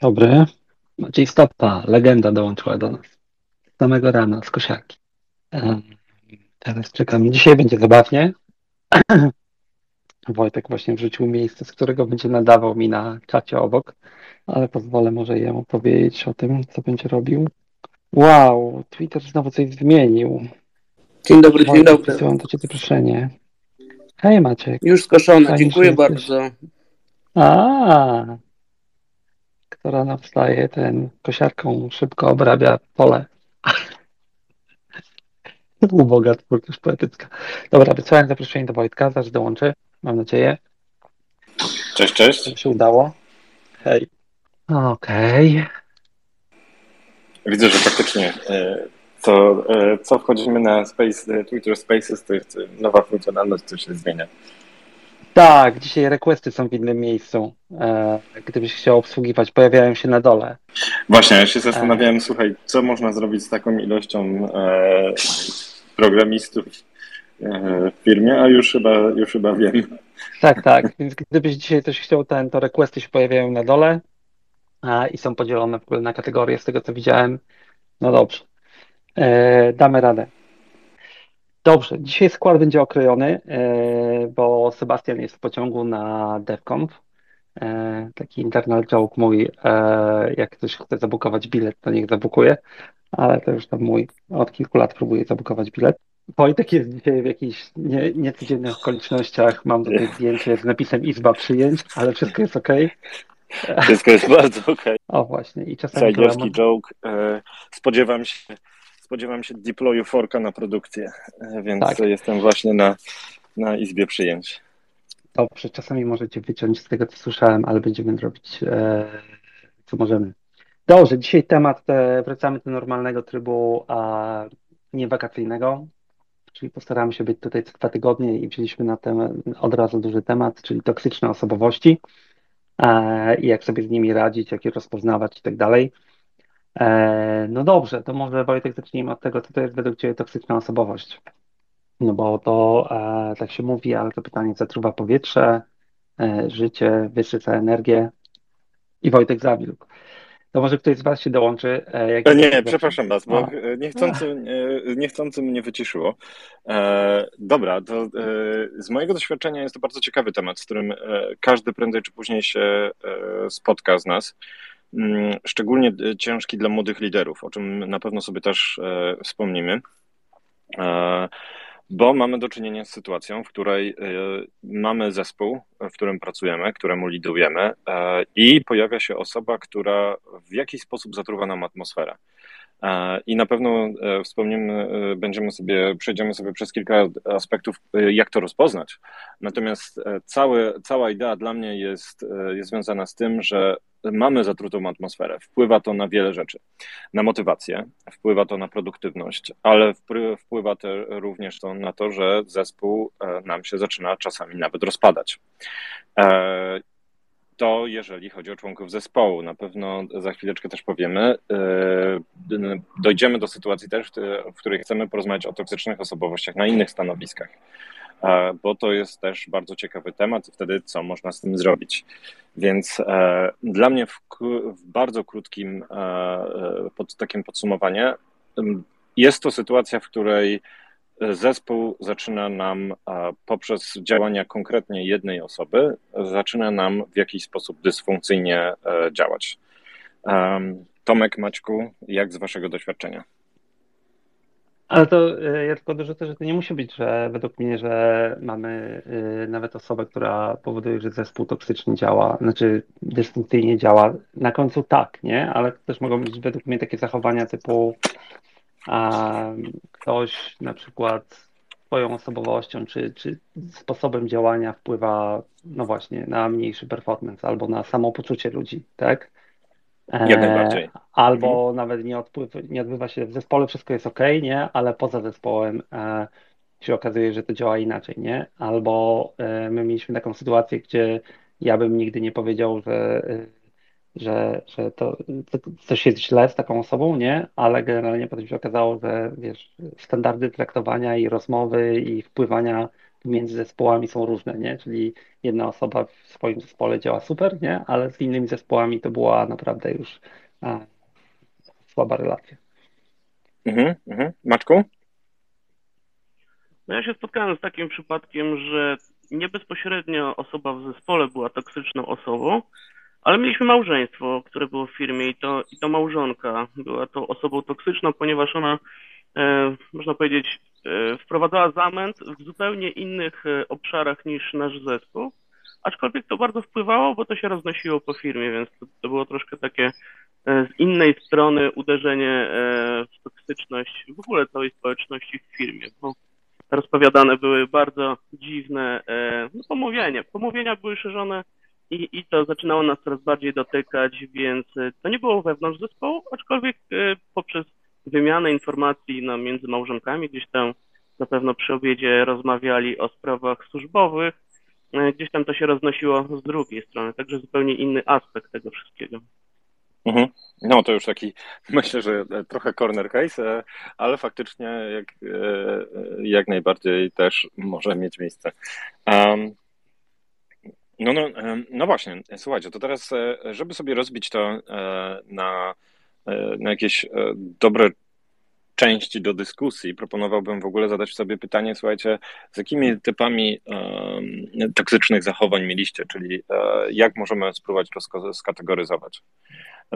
Dobry. Maciej Stoppa, legenda dołączyła do nas. Z samego rana, z kosiarki. Teraz czekamy. Dzisiaj będzie zabawnie. Wojtek właśnie wrzucił miejsce, z którego będzie nadawał mi na czacie obok, ale pozwolę może jemu powiedzieć o tym, co będzie robił. Wow, Twitter znowu coś zmienił. Dzień dobry, dzień Wojtek, dobry. wysyłam do Ciebie zaproszenie. Hej Maciek. Już skoszone, Fajnie, dziękuję bardzo. A, kto rano wstaje, ten kosiarką szybko obrabia pole. Uboga twórczość poetycka. Dobra, wysłałem zaproszenie do Wojtka, zaraz dołączy, mam nadzieję, Cześć, cześć. że się udało. Hej. Okej. Widzę, że faktycznie e, to, e, co wchodzimy na Space, e, Twitter Spaces, to jest e, nowa funkcjonalność, co się zmienia. Tak, dzisiaj requesty są w innym miejscu. E, gdybyś chciał obsługiwać, pojawiają się na dole. Właśnie, ja się zastanawiałem, słuchaj, co można zrobić z taką ilością e, programistów e, w firmie, a już chyba, już chyba wiem. Tak, tak. Więc gdybyś dzisiaj coś chciał, ten, to requesty się pojawiają na dole a, i są podzielone w ogóle na kategorie z tego, co widziałem. No dobrze. E, damy radę. Dobrze, dzisiaj skład będzie okrojony, e, bo Sebastian jest w pociągu na DevConf. E, taki internal joke mój, e, jak ktoś chce zabukować bilet, to niech zabukuje, ale to już tam mój, od kilku lat próbuję zabukować bilet. Wojtek jest dzisiaj w jakichś nie, niecodziennych okolicznościach, mam tutaj zdjęcie z napisem Izba Przyjęć, ale wszystko jest ok. Wszystko jest bardzo okej. O właśnie, i czasami to Sajdziowski joke. Spodziewam się, spodziewam się deployu forka na produkcję, e, więc Tak. jestem właśnie na, na izbie przyjęć. Dobrze, czasami możecie wyciąć z tego, co słyszałem, ale będziemy robić, e, co możemy. Dobrze, dzisiaj temat, e, wracamy do normalnego trybu a niewakacyjnego, czyli postaramy się być tutaj co dwa tygodnie i wzięliśmy na ten od razu duży temat, czyli toksyczne osobowości e, i jak sobie z nimi radzić, jak je rozpoznawać i tak dalej. E, no dobrze, to może Wojtek zacznijmy od tego, co to jest według Ciebie toksyczna osobowość. No bo to e, tak się mówi, ale to pytanie zatruwa powietrze, e, życie, wysyca energię i Wojtek zamilkł. To może ktoś z Was się dołączy. E, E, Nie, przepraszam Was, bo A. niechcący, niechcący mnie wyciszyło. E, dobra, to z mojego doświadczenia jest to bardzo ciekawy temat, z którym każdy prędzej czy później się spotka z nas. Mm, Szczególnie e, ciężki dla młodych liderów, o czym na pewno sobie też e, wspomnimy. E, Bo mamy do czynienia z sytuacją, w której mamy zespół, w którym pracujemy, któremu lidujemy, i pojawia się osoba, która w jakiś sposób zatruwa nam atmosferę. I na pewno e, wspomnimy, e, będziemy sobie, przejdziemy sobie przez kilka aspektów, e, jak to rozpoznać. Natomiast cały, cała idea dla mnie jest, jest związana z tym, że mamy zatrutą atmosferę. Wpływa to na wiele rzeczy. Na motywację, wpływa to na produktywność, ale wpływa to również to na to, że zespół nam się zaczyna czasami nawet rozpadać. To jeżeli chodzi o członków zespołu, na pewno za chwileczkę też powiemy. e, Dojdziemy do sytuacji też, w której chcemy porozmawiać o toksycznych osobowościach na innych stanowiskach, e, bo to jest też bardzo ciekawy temat i wtedy co można z tym zrobić. Więc e, dla mnie w, w bardzo krótkim pod takim podsumowanie jest to sytuacja, w której zespół zaczyna nam poprzez działania konkretnie jednej osoby, zaczyna nam w jakiś sposób dysfunkcyjnie e, działać. Tomek, Maćku, jak z waszego doświadczenia? Ale to e, ja tylko dorzucę, że to nie musi być, że według mnie, że mamy e, nawet osobę, która powoduje, że zespół toksycznie działa, znaczy dysfunkcyjnie działa. Na końcu tak, nie? Ale też mogą być według mnie takie zachowania typu ktoś na przykład swoją osobowością czy, czy sposobem działania wpływa, no właśnie, na mniejszy performance albo na samopoczucie ludzi, tak? Jak najbardziej. E, albo nawet nie, odpływa, nie odbywa się w zespole, wszystko jest ok, nie? Ale poza zespołem e, się okazuje, że to działa inaczej, nie? Albo e, my mieliśmy taką sytuację, gdzie ja bym nigdy nie powiedział, że, że, że to, to coś jest źle z taką osobą, nie? Ale generalnie potem się okazało, że wiesz, standardy traktowania i rozmowy i wpływania między zespołami są różne, nie? Czyli jedna osoba w swoim zespole działa super, nie? Ale z innymi zespołami to była naprawdę już a, słaba relacja. Mhm, mhm. Maczku? No ja się spotkałem z takim przypadkiem, że nie bezpośrednio osoba w zespole była toksyczną osobą, ale mieliśmy małżeństwo, które było w firmie i to, i to małżonka była tą osobą toksyczną, ponieważ ona, e, można powiedzieć, e, wprowadzała zamęt w zupełnie innych e, obszarach niż nasz zespół. Aczkolwiek to bardzo wpływało, bo to się roznosiło po firmie, więc to, to było troszkę takie e, z innej strony uderzenie e, w toksyczność w ogóle całej społeczności w firmie, bo rozpowiadane były bardzo dziwne e, no, pomówienia. Pomówienia były szerzone i, i to zaczynało nas coraz bardziej dotykać, więc to nie było wewnątrz zespołu, aczkolwiek poprzez wymianę informacji no, między małżonkami, gdzieś tam na pewno przy obiedzie rozmawiali o sprawach służbowych, E, gdzieś tam to się roznosiło z drugiej strony, także zupełnie inny aspekt tego wszystkiego. Mhm. No to już taki, myślę, że trochę corner case, e, ale faktycznie jak, e, jak najbardziej też może mieć miejsce. No, no, no właśnie, słuchajcie, to teraz, żeby sobie rozbić to na, na jakieś dobre części do dyskusji, proponowałbym w ogóle zadać sobie pytanie, słuchajcie, z jakimi typami e, toksycznych zachowań mieliście, czyli e, jak możemy spróbować to skategoryzować.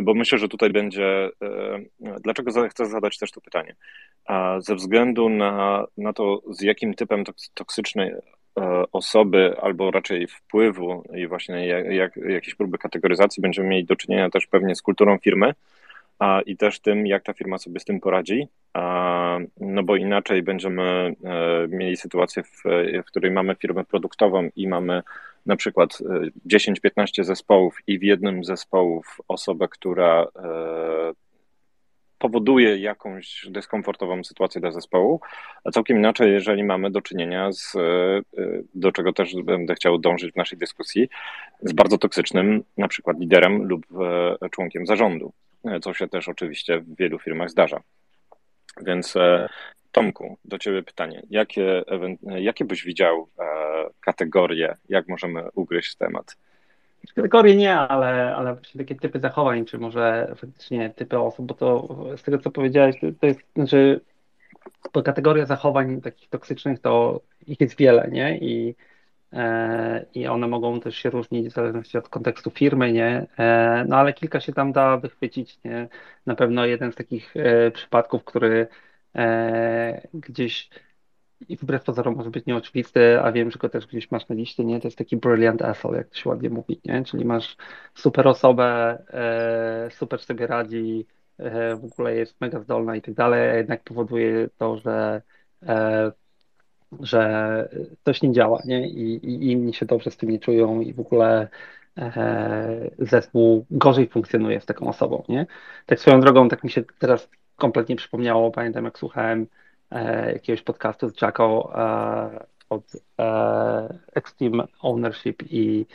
Bo myślę, że tutaj będzie, e, dlaczego chcę zadać też to pytanie? Ze względu na, na to, z jakim typem toksycznej e, osoby, albo raczej wpływu i właśnie jak, jak, jakieś próby kategoryzacji będziemy mieli do czynienia też pewnie z kulturą firmy, i też tym, jak ta firma sobie z tym poradzi, no bo inaczej będziemy e, mieli sytuację, w, w której mamy firmę produktową i mamy na przykład 10-15 e, zespołów i w jednym zespołów osobę, która e, powoduje jakąś dyskomfortową sytuację dla zespołu, a całkiem inaczej, jeżeli mamy do czynienia z, do czego też będę chciał dążyć w naszej dyskusji, z bardzo toksycznym na przykład liderem lub członkiem zarządu co się też oczywiście w wielu firmach zdarza. Więc e, Tomku, do Ciebie pytanie. Jakie, jakie byś widział e, kategorie, jak możemy ugryźć temat? Kategorie nie, ale, ale właśnie takie typy zachowań, czy może faktycznie typy osób, bo to z tego, co powiedziałeś, to jest, znaczy, bo kategoria zachowań takich toksycznych, to ich jest wiele, nie? I E, i one mogą też się różnić w zależności od kontekstu firmy, nie? E, no ale kilka się tam da wychwycić, nie? Na pewno jeden z takich e, przypadków, który gdzieś i wbrew pozorom może być nieoczywisty, a wiem, że go też gdzieś masz na liście, nie? To jest taki brilliant asshole, jak to się ładnie mówi, nie? Czyli masz super osobę, super sobie radzi, w ogóle jest mega zdolna i tak dalej, a jednak powoduje to, że że coś nie działa, nie? I, i inni się dobrze z tym nie czują i w ogóle e, zespół gorzej funkcjonuje z taką osobą, nie? Tak swoją drogą, tak mi się teraz kompletnie przypomniało, pamiętam jak słuchałem e, jakiegoś podcastu z Jacko e, od e, Extreme Ownership i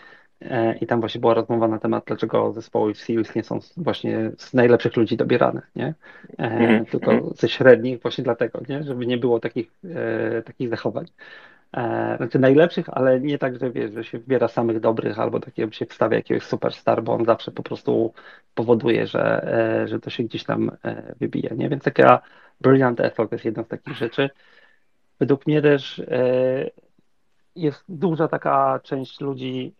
E, I tam właśnie była rozmowa na temat, dlaczego zespoły w Seals nie są właśnie z najlepszych ludzi dobierane, nie? Mm. Tylko mhm. ze średnich właśnie dlatego, nie? Żeby nie było takich, e, takich zachowań. E, znaczy najlepszych, ale nie tak, że wiesz, że się wybiera samych dobrych albo takiego się wstawia jakiegoś superstar, bo on zawsze po prostu powoduje, że, e, że to się gdzieś tam e, wybije, nie? Więc taka brilliant effort jest jedna z takich rzeczy. Według mnie też jest duża taka część ludzi,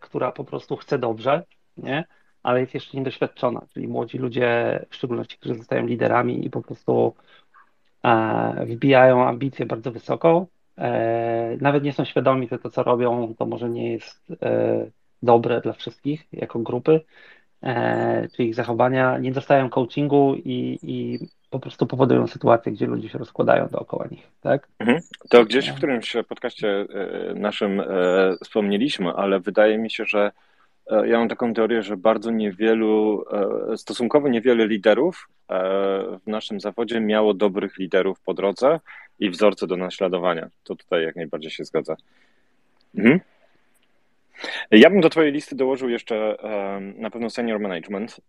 która po prostu chce dobrze, nie? ale jest jeszcze niedoświadczona, czyli młodzi ludzie, w szczególności, którzy zostają liderami i po prostu wbijają ambicje bardzo wysoko, nawet nie są świadomi, że to, co robią, to może nie jest e, dobre dla wszystkich jako grupy, czy ich zachowania, nie dostają coachingu i, i po prostu powodują sytuacje, gdzie ludzie się rozkładają dookoła nich, tak? Mhm. To gdzieś w którymś podcaście naszym wspomnieliśmy, ale wydaje mi się, że E, ja mam taką teorię, że bardzo niewielu, e, stosunkowo niewiele liderów e, w naszym zawodzie miało dobrych liderów po drodze i wzorce do naśladowania. To tutaj jak najbardziej się zgadza. Mhm. Ja bym do Twojej listy dołożył jeszcze na pewno senior management,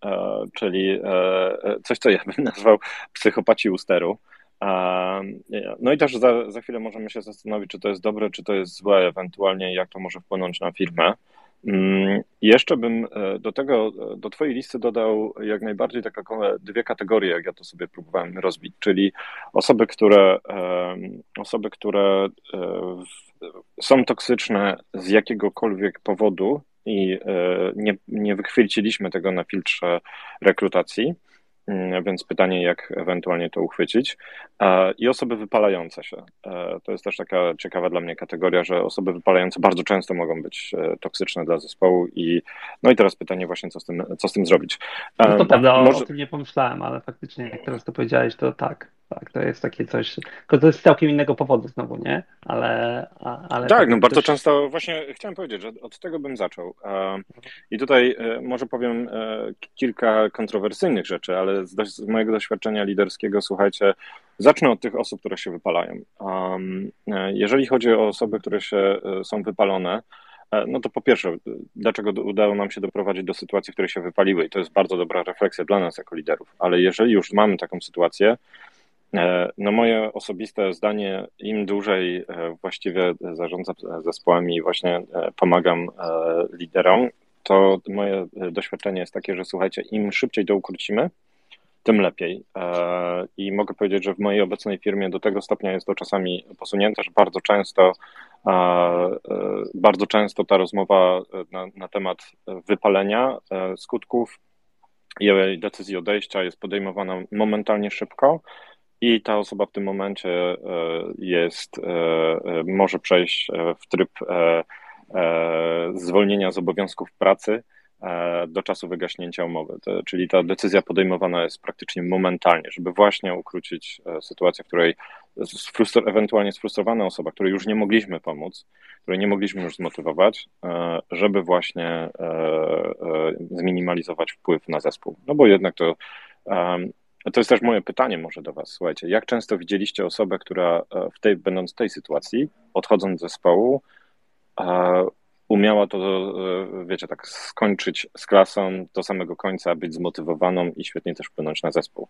czyli coś, co ja bym nazwał psychopaci usteru. No i też za, za chwilę możemy się zastanowić, czy to jest dobre, czy to jest złe, ewentualnie jak to może wpłynąć na firmę. Mm, jeszcze bym e, do tego, e, do Twojej listy dodał jak najbardziej takie dwie kategorie, jak ja to sobie próbowałem rozbić, czyli osoby, które, osoby, które e, są toksyczne z jakiegokolwiek powodu i nie, nie wychwyciliśmy tego na filtrze rekrutacji, więc pytanie, jak ewentualnie to uchwycić. I osoby wypalające się. E, to jest też taka ciekawa dla mnie kategoria, że osoby wypalające bardzo często mogą być e, toksyczne dla zespołu i no i teraz pytanie właśnie, co z tym, co z tym zrobić. No to prawda, Może... o tym nie pomyślałem, ale faktycznie jak teraz to powiedziałeś, to tak. Tak, to jest takie coś, tylko to jest z całkiem innego powodu znowu, nie? Ale, ale tak, no bardzo często właśnie chciałem powiedzieć, że od tego bym zaczął. I tutaj e, może powiem e, kilka kontrowersyjnych rzeczy, ale z, z mojego doświadczenia liderskiego, słuchajcie, zacznę od tych osób, które się wypalają. E, jeżeli chodzi o osoby, które się są wypalone, no to po pierwsze, dlaczego udało nam się doprowadzić do sytuacji, w której się wypaliły? I to jest bardzo dobra refleksja dla nas jako liderów. Ale jeżeli już mamy taką sytuację, no moje osobiste zdanie, im dłużej e, właściwie zarządzam zespołami i właśnie e, pomagam liderom, to moje doświadczenie jest takie, że słuchajcie, im szybciej to ukrócimy, tym lepiej. I mogę powiedzieć, że w mojej obecnej firmie do tego stopnia jest to czasami posunięte, że bardzo często, bardzo często ta rozmowa na, na temat wypalenia, skutków i decyzji odejścia jest podejmowana momentalnie szybko i ta osoba w tym momencie e, jest, e, e, może przejść w tryb zwolnienia z obowiązków pracy do czasu wygaśnięcia umowy. Czyli ta decyzja podejmowana jest praktycznie momentalnie, żeby właśnie ukrócić sytuację, w której sfrustr- ewentualnie sfrustrowana osoba, której już nie mogliśmy pomóc, której nie mogliśmy już zmotywować, żeby właśnie zminimalizować wpływ na zespół. No bo jednak to no to jest też moje pytanie może do Was. Słuchajcie, jak często widzieliście osobę, która e, w tej, będąc w tej sytuacji, odchodząc z zespołu, umiała to, e, wiecie, tak skończyć z klasą do samego końca, być zmotywowaną i świetnie też wpłynąć na zespół.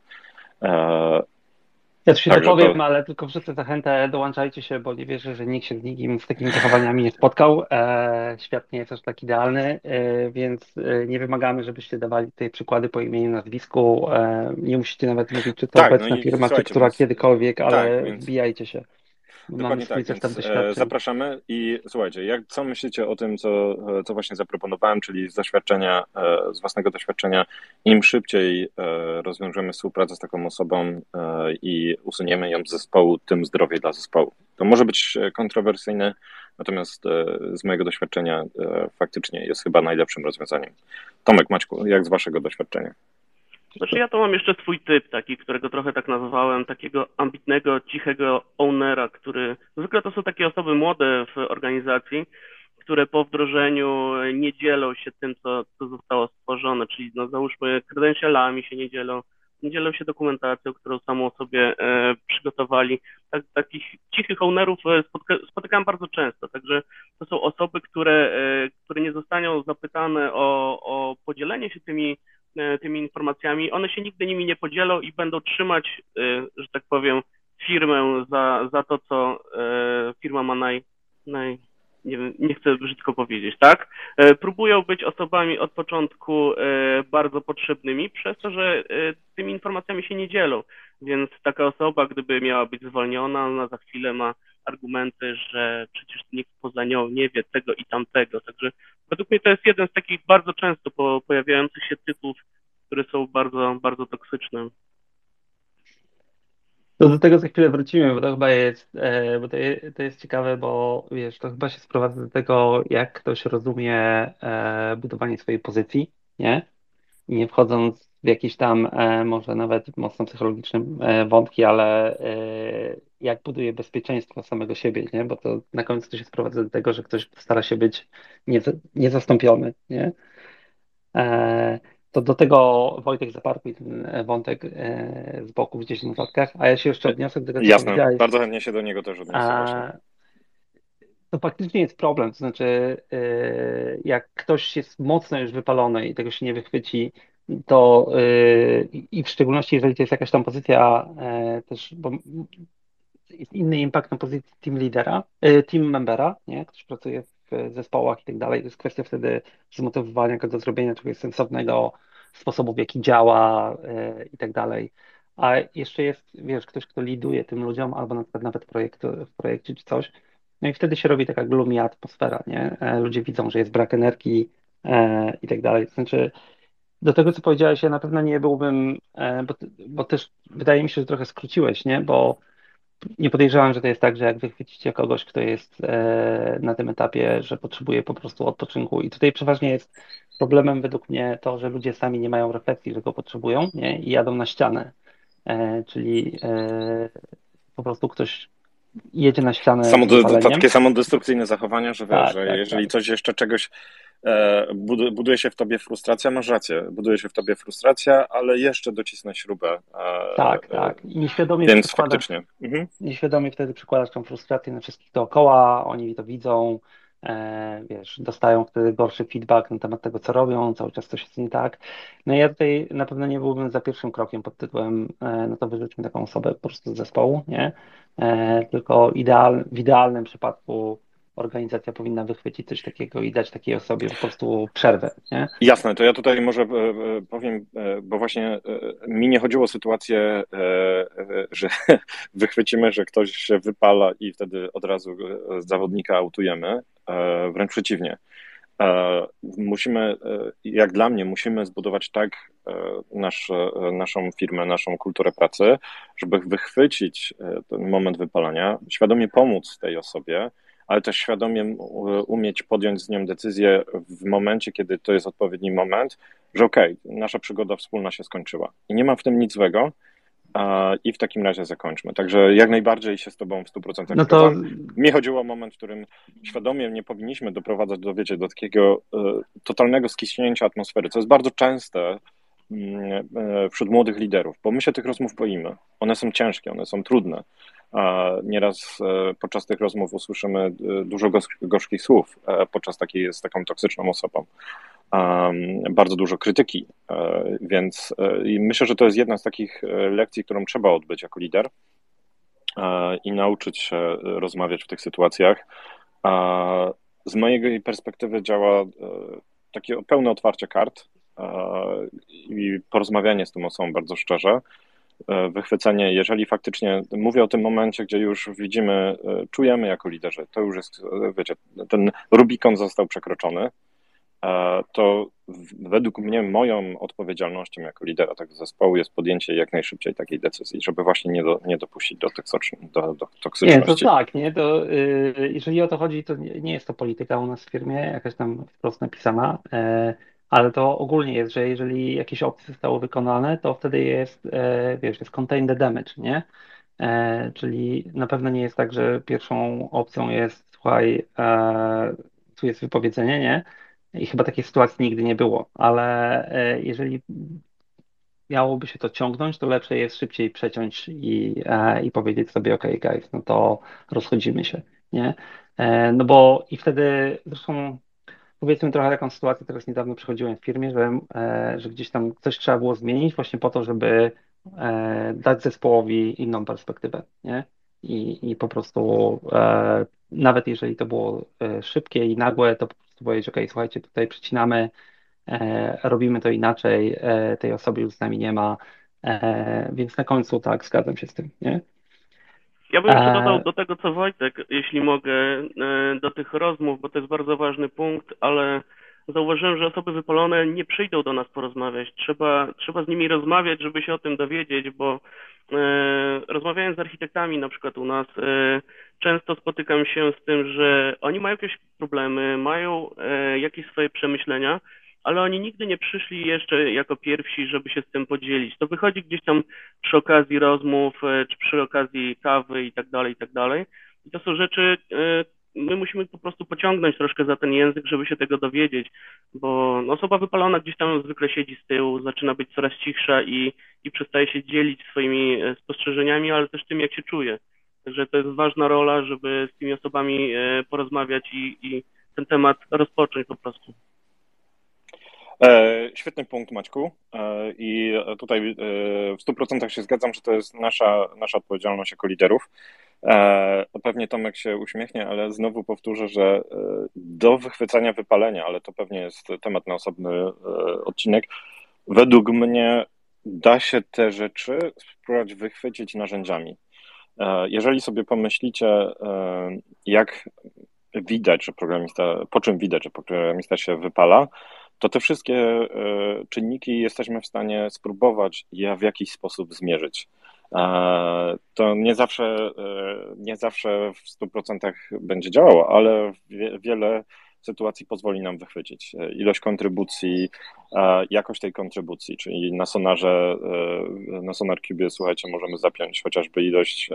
Ja tu się tak powiem, to... ale tylko wrzucę zachętę, dołączajcie się, bo nie wierzę, że nikt się z nikim z takimi zachowaniami nie spotkał. E, świat nie jest aż tak idealny, e, więc e, nie wymagamy, żebyście dawali tutaj przykłady po imieniu, nazwisku. E, nie musicie nawet mówić, czy to tak, obecna no firma, czy która więc... kiedykolwiek, ale tak, więc... wbijajcie się. Dokładnie tak, więc e, zapraszamy i słuchajcie, jak, co myślicie o tym, co, co właśnie zaproponowałem, czyli z doświadczenia, e, z własnego doświadczenia, im szybciej e, rozwiążemy współpracę z taką osobą i usuniemy ją z zespołu, tym zdrowiej dla zespołu. To może być kontrowersyjne, natomiast z mojego doświadczenia faktycznie jest chyba najlepszym rozwiązaniem. Tomek, Maćku, jak z waszego doświadczenia? Znaczy ja to mam jeszcze swój typ taki, którego trochę tak nazwałem, takiego ambitnego, cichego ownera, który zwykle to są takie osoby młode w organizacji, które po wdrożeniu nie dzielą się tym, co, co zostało stworzone, czyli no załóżmy kredensialami się nie dzielą, nie dzielą się dokumentacją, którą samą sobie e, przygotowali. Tak, takich cichych ownerów e, spotyka, spotykam bardzo często, także to są osoby, które, e, które nie zostaną zapytane o, o podzielenie się tymi tymi informacjami, one się nigdy nimi nie podzielą i będą trzymać, e, że tak powiem, firmę za, za to, co e, firma ma naj, naj nie, wiem, nie chcę brzydko powiedzieć, tak? Próbują być osobami od początku bardzo potrzebnymi, przez to, że tymi informacjami się nie dzielą. Więc taka osoba, gdyby miała być zwolniona, ona za chwilę ma argumenty, że przecież nikt poza nią nie wie tego i tamtego. Także według mnie to jest jeden z takich bardzo często po, pojawiających się typów, które są bardzo, bardzo toksyczne. To do tego za chwilę wrócimy, bo to chyba jest, e, bo to, to jest ciekawe, bo wiesz, to chyba się sprowadza do tego, jak ktoś rozumie e, budowanie swojej pozycji, nie? Nie wchodząc w jakieś tam e, może nawet mocno psychologiczne e, wątki, ale e, jak buduje bezpieczeństwo samego siebie, nie? Bo to na końcu to się sprowadza do tego, że ktoś stara się być nieza- niezastąpiony, nie? E, To do tego Wojtek zaparkuj ten wątek e, z boku gdzieś w notatkach, a ja się jeszcze odniosę do tego, Jasne, bardzo chętnie się do niego też odniosę. A, to faktycznie jest problem, to znaczy e, jak ktoś jest mocno już wypalony i tego się nie wychwyci, to e, i w szczególności jeżeli to jest jakaś tam pozycja e, też, bo inny impact na pozycji team lidera, e, team membera, nie? Ktoś pracuje w zespołach i tak dalej. To jest kwestia wtedy zmotywowania go do zrobienia czegoś sensownego, sposobu w jaki działa e, i tak dalej. A jeszcze jest, wiesz, ktoś, kto liduje tym ludziom, albo na przykład nawet projekt, w projekcie czy coś. No i wtedy się robi taka gloomy atmosfera, nie? E, Ludzie widzą, że jest brak energii i tak dalej. Znaczy, do tego, co powiedziałeś, ja na pewno nie byłbym, bo, bo też wydaje mi się, że trochę skróciłeś, nie? Bo nie podejrzewam, że to jest tak, że jak wychwycicie kogoś, kto jest e, na tym etapie, że potrzebuje po prostu odpoczynku. I tutaj przeważnie jest problemem według mnie to, że ludzie sami nie mają refleksji, że go potrzebują, nie? I jadą na ścianę. E, czyli e, po prostu ktoś jedzie na ścianę z Samo, to wypaleniem. takie samodestrukcyjne zachowania, że Tak, że tak, jeżeli tak. coś jeszcze czegoś buduje się w tobie frustracja, masz rację, buduje się w tobie frustracja, ale jeszcze docisnę śrubę. E, Tak, e, tak. I nieświadomie Więc faktycznie. Mhm. nieświadomie wtedy przykładasz tą frustrację na wszystkich dookoła, oni to widzą, e, wiesz, dostają wtedy gorszy feedback na temat tego, co robią, cały czas coś jest nie tak. No i ja tutaj na pewno nie byłbym za pierwszym krokiem pod tytułem, e, no to wyrzućmy taką osobę po prostu z zespołu, nie? E, tylko ideal, w idealnym przypadku organizacja powinna wychwycić coś takiego i dać takiej osobie po prostu przerwę, nie? Jasne, to ja tutaj może e, e, powiem, e, bo właśnie mi nie chodziło o sytuację, że wychwycimy, że ktoś się wypala i wtedy od razu zawodnika autujemy. Wręcz przeciwnie. Musimy, jak dla mnie, musimy zbudować tak nasz, naszą firmę, naszą kulturę pracy, żeby wychwycić ten moment wypalania, świadomie pomóc tej osobie, ale też świadomie umieć podjąć z nią decyzję w momencie, kiedy to jest odpowiedni moment, że okej, nasza przygoda wspólna się skończyła. I nie ma w tym nic złego. I w takim razie zakończmy. Także jak najbardziej się z Tobą w 100% No to. Mi chodziło o moment, w którym świadomie nie powinniśmy doprowadzać do, wiecie, do takiego e, totalnego skiśnięcia atmosfery, co jest bardzo częste mm, e, wśród młodych liderów, bo my się tych rozmów boimy. One są ciężkie, one są trudne. Nieraz e, podczas tych rozmów usłyszymy e, dużo gorzkich słów e, podczas takiej z taką toksyczną osobą. Bardzo dużo krytyki, więc myślę, że to jest jedna z takich lekcji, którą trzeba odbyć jako lider i nauczyć się rozmawiać w tych sytuacjach. Z mojej perspektywy działa takie pełne otwarcie kart i porozmawianie z tą osobą bardzo szczerze. E, Wychwycenie, jeżeli faktycznie mówię o tym momencie, gdzie już widzimy, e, czujemy jako liderzy, to już jest, e, wiecie, ten Rubikon został przekroczony, to według mnie moją odpowiedzialnością jako lidera tego zespołu jest podjęcie jak najszybciej takiej decyzji, żeby właśnie nie, do, nie dopuścić do, toksycz- do, do Nie, to toksyczności. tak, nie, to y, jeżeli o to chodzi, to nie, nie jest to polityka u nas w firmie, jakaś tam wprost napisana, ale to ogólnie jest, że jeżeli jakieś opcje zostały wykonane, to wtedy jest, e, wiesz, jest contain the damage, nie? E, czyli na pewno nie jest tak, że pierwszą opcją jest, słuchaj, e, tu jest wypowiedzenie, nie? I chyba takiej sytuacji nigdy nie było, ale jeżeli miałoby się to ciągnąć, to lepsze jest szybciej przeciąć i, i powiedzieć sobie, ok, guys, no to rozchodzimy się, nie? No bo i wtedy, zresztą powiedzmy trochę taką sytuację, teraz niedawno przechodziłem w firmie, że, e, że gdzieś tam coś trzeba było zmienić właśnie po to, żeby e, dać zespołowi inną perspektywę, nie? I, i po prostu e, nawet jeżeli to było szybkie i nagłe, to po prostu powiedzieć, ok, słuchajcie, tutaj przecinamy, robimy to inaczej, tej osoby już z nami nie ma, więc na końcu tak, zgadzam się z tym, nie? Ja bym jeszcze dodał do tego, co Wojtek, jeśli mogę, e, do tych rozmów, bo to jest bardzo ważny punkt, ale zauważyłem, że osoby wypalone nie przyjdą do nas porozmawiać. Trzeba, trzeba z nimi rozmawiać, żeby się o tym dowiedzieć, bo e, rozmawiając z architektami na przykład u nas, e, często spotykam się z tym, że oni mają jakieś problemy, mają e, jakieś swoje przemyślenia, ale oni nigdy nie przyszli jeszcze jako pierwsi, żeby się z tym podzielić. To wychodzi gdzieś tam przy okazji rozmów, e, czy przy okazji kawy i tak dalej, i tak dalej. I to są rzeczy, e, my musimy po prostu pociągnąć troszkę za ten język, żeby się tego dowiedzieć, bo no, osoba wypalona gdzieś tam zwykle siedzi z tyłu, zaczyna być coraz cichsza i, i przestaje się dzielić swoimi e, spostrzeżeniami, ale też tym, jak się czuje. Także to jest ważna rola, żeby z tymi osobami porozmawiać i, i ten temat rozpocząć po prostu. E, świetny punkt, Maćku. E, I tutaj e, w 100% się zgadzam, że to jest nasza, nasza odpowiedzialność jako liderów. Pewnie Tomek się uśmiechnie, ale znowu powtórzę, że do wychwycania wypalenia, ale to pewnie jest temat na osobny odcinek, według mnie da się te rzeczy spróbować wychwycić narzędziami. Jeżeli sobie pomyślicie, jak widać, że programista, po czym widać, że programista się wypala, to te wszystkie e, czynniki jesteśmy w stanie spróbować je w jakiś sposób zmierzyć. E, to nie zawsze, e, nie zawsze w 100% będzie działało, ale wiele sytuacji pozwoli nam wychwycić ilość kontrybucji, jakość tej kontrybucji, czyli na sonarze, na Sonar Cube, słuchajcie, możemy zapiąć chociażby ilość,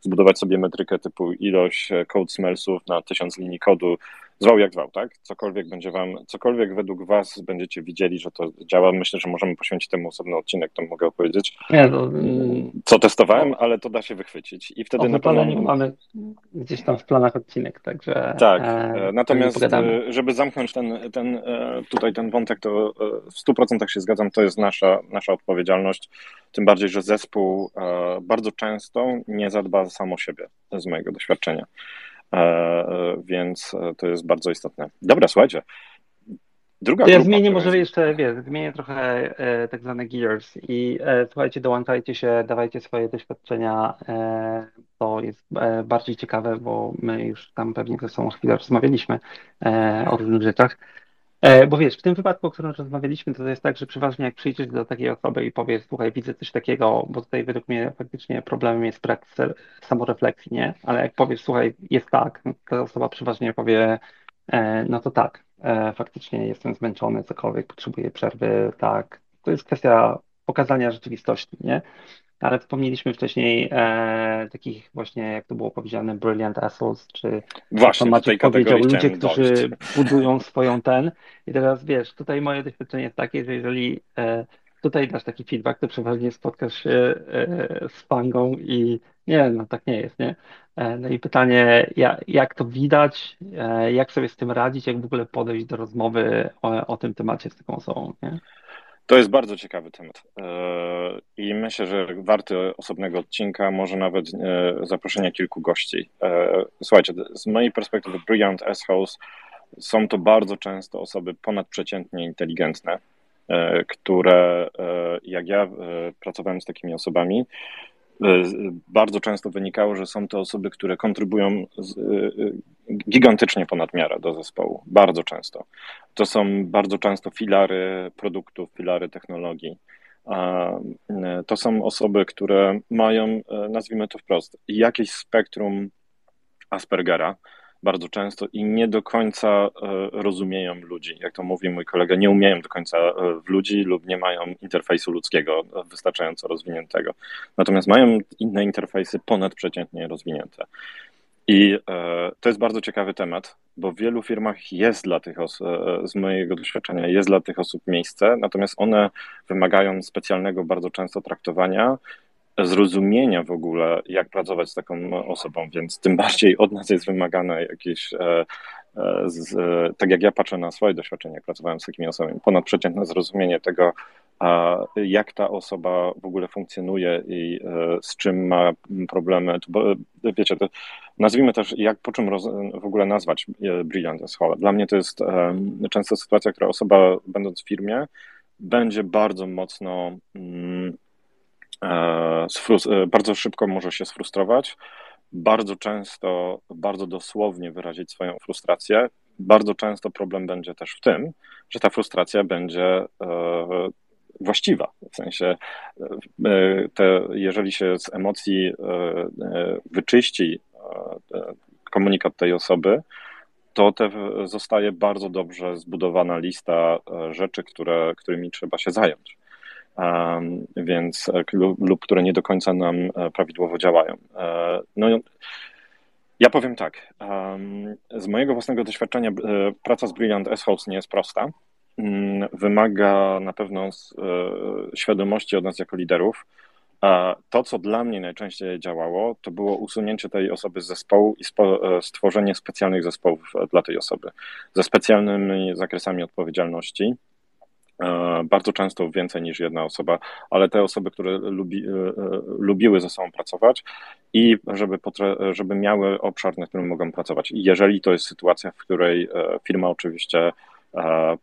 zbudować sobie metrykę typu ilość code smellsów na tysiąc linii kodu, zwał jak zwał, tak? Cokolwiek będzie wam, cokolwiek według was będziecie widzieli, że to działa, myślę, że możemy poświęcić temu osobny odcinek, to mogę opowiedzieć. Nie, to, mm, co testowałem, ale to da się wychwycić. I wtedy na pewno mamy gdzieś tam w planach odcinek, także. Tak. E, natomiast, e, żeby zamknąć ten, ten e, tutaj ten wątek, to e, w 100% się zgadzam, to jest nasza, nasza odpowiedzialność. Tym bardziej, że zespół bardzo często nie zadba sam o siebie, z mojego doświadczenia. E, więc e, to jest bardzo istotne. Dobra, słuchajcie. Druga ja zmienię może jeszcze, wiesz, zmienię trochę e, tak zwane gears i e, słuchajcie, dołączajcie się, dawajcie swoje doświadczenia, e, to jest e, bardziej ciekawe, bo my już tam pewnie ze sobą chwilę rozmawialiśmy o różnych rzeczach. E, bo wiesz, w tym wypadku, o którym rozmawialiśmy, to jest tak, że przeważnie jak przyjdziesz do takiej osoby i powiesz, słuchaj, widzę coś takiego, bo tutaj według mnie faktycznie problemem jest brak samorefleksji, nie? Ale jak powiesz, słuchaj, jest tak, no ta osoba przeważnie powie, e, no to tak, e, faktycznie jestem zmęczony, cokolwiek, potrzebuję przerwy, tak. To jest kwestia pokazania rzeczywistości, nie? Ale wspomnieliśmy wcześniej e, takich właśnie, jak to było powiedziane, brilliant assholes, czy właśnie Maciek powiedział, ludzie, którzy budują swoją ten. I teraz wiesz, tutaj moje doświadczenie jest takie, że jeżeli e, tutaj dasz taki feedback, to przeważnie spotkasz się e, z fangą i nie, no tak nie jest, nie? E, no i pytanie, jak, jak to widać, e, jak sobie z tym radzić, jak w ogóle podejść do rozmowy o, o tym temacie z taką osobą, nie? To jest bardzo ciekawy temat e, i myślę, że warty osobnego odcinka, może nawet e, zaproszenia kilku gości. E, słuchajcie, z mojej perspektywy Brilliant S-House są to bardzo często osoby ponadprzeciętnie inteligentne, które jak ja pracowałem z takimi osobami, E, bardzo często wynikało, że są to osoby, które kontrybują e, gigantycznie ponad miarę do zespołu. Bardzo często. To są bardzo często filary produktów, filary technologii. E, to są osoby, które mają, nazwijmy to wprost, jakieś spektrum Aspergera, bardzo często i nie do końca e, rozumieją ludzi. Jak to mówi mój kolega, nie umieją do końca e, w ludzi lub nie mają interfejsu ludzkiego wystarczająco rozwiniętego. Natomiast mają inne interfejsy ponadprzeciętnie rozwinięte. I e, to jest bardzo ciekawy temat, bo w wielu firmach jest dla tych osób, z mojego doświadczenia, jest dla tych osób miejsce, natomiast one wymagają specjalnego bardzo często traktowania zrozumienia w ogóle, jak pracować z taką osobą, więc tym bardziej od nas jest wymagane jakieś, e, e, z, tak jak ja patrzę na swoje doświadczenie, jak pracowałem z takimi osobami, ponadprzeciętne zrozumienie tego, jak ta osoba w ogóle funkcjonuje i e, z czym ma problemy. Bo, wiecie, to nazwijmy też, jak po czym roz, w ogóle nazwać Brilliant as Dla mnie to jest często sytuacja, która osoba, będąc w firmie, będzie bardzo mocno mm, E, e, bardzo szybko może się sfrustrować, bardzo często, bardzo dosłownie wyrazić swoją frustrację. bardzo często problem będzie też w tym, że ta frustracja będzie właściwa. W sensie, te, jeżeli się z emocji wyczyści komunikat tej osoby, to te zostaje bardzo dobrze zbudowana lista rzeczy, które, którymi trzeba się zająć więc e, lub, które nie do końca nam e, prawidłowo działają. E, no, ja powiem tak, z mojego własnego doświadczenia praca z Brilliant S-House nie jest prosta. Mm, wymaga na pewno świadomości od nas jako liderów. To, co dla mnie najczęściej działało, to było usunięcie tej osoby z zespołu i stworzenie specjalnych zespołów dla tej osoby, ze specjalnymi zakresami odpowiedzialności, bardzo często więcej niż jedna osoba, ale te osoby, które lubi, e, e, lubiły ze sobą pracować i żeby, żeby miały obszar, na którym mogą pracować. Jeżeli to jest sytuacja, w której firma oczywiście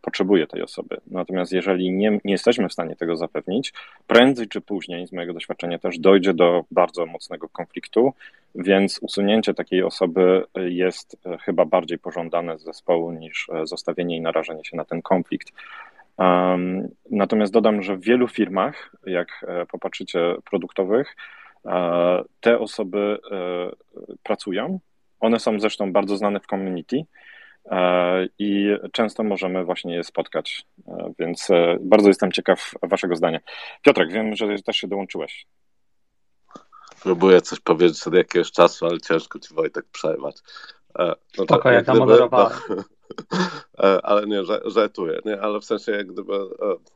potrzebuje tej osoby. Natomiast jeżeli nie, nie jesteśmy w stanie tego zapewnić, prędzej czy później, z mojego doświadczenia też, dojdzie do bardzo mocnego konfliktu, więc usunięcie takiej osoby jest chyba bardziej pożądane z zespołu niż zostawienie i narażenie się na ten konflikt. Natomiast dodam, że w wielu firmach, jak e, popatrzycie produktowych, e, te osoby e, pracują. One są zresztą bardzo znane w community i często możemy właśnie je spotkać, więc bardzo jestem ciekaw Waszego zdania. Piotrek, wiem, że też się dołączyłeś. Próbuję coś powiedzieć od jakiegoś czasu, ale ciężko Ci Wojtek przerwać. No Spoko, tak, jak, jak gdyby, no, ale nie, żartuję, nie, ale w sensie jak gdyby e,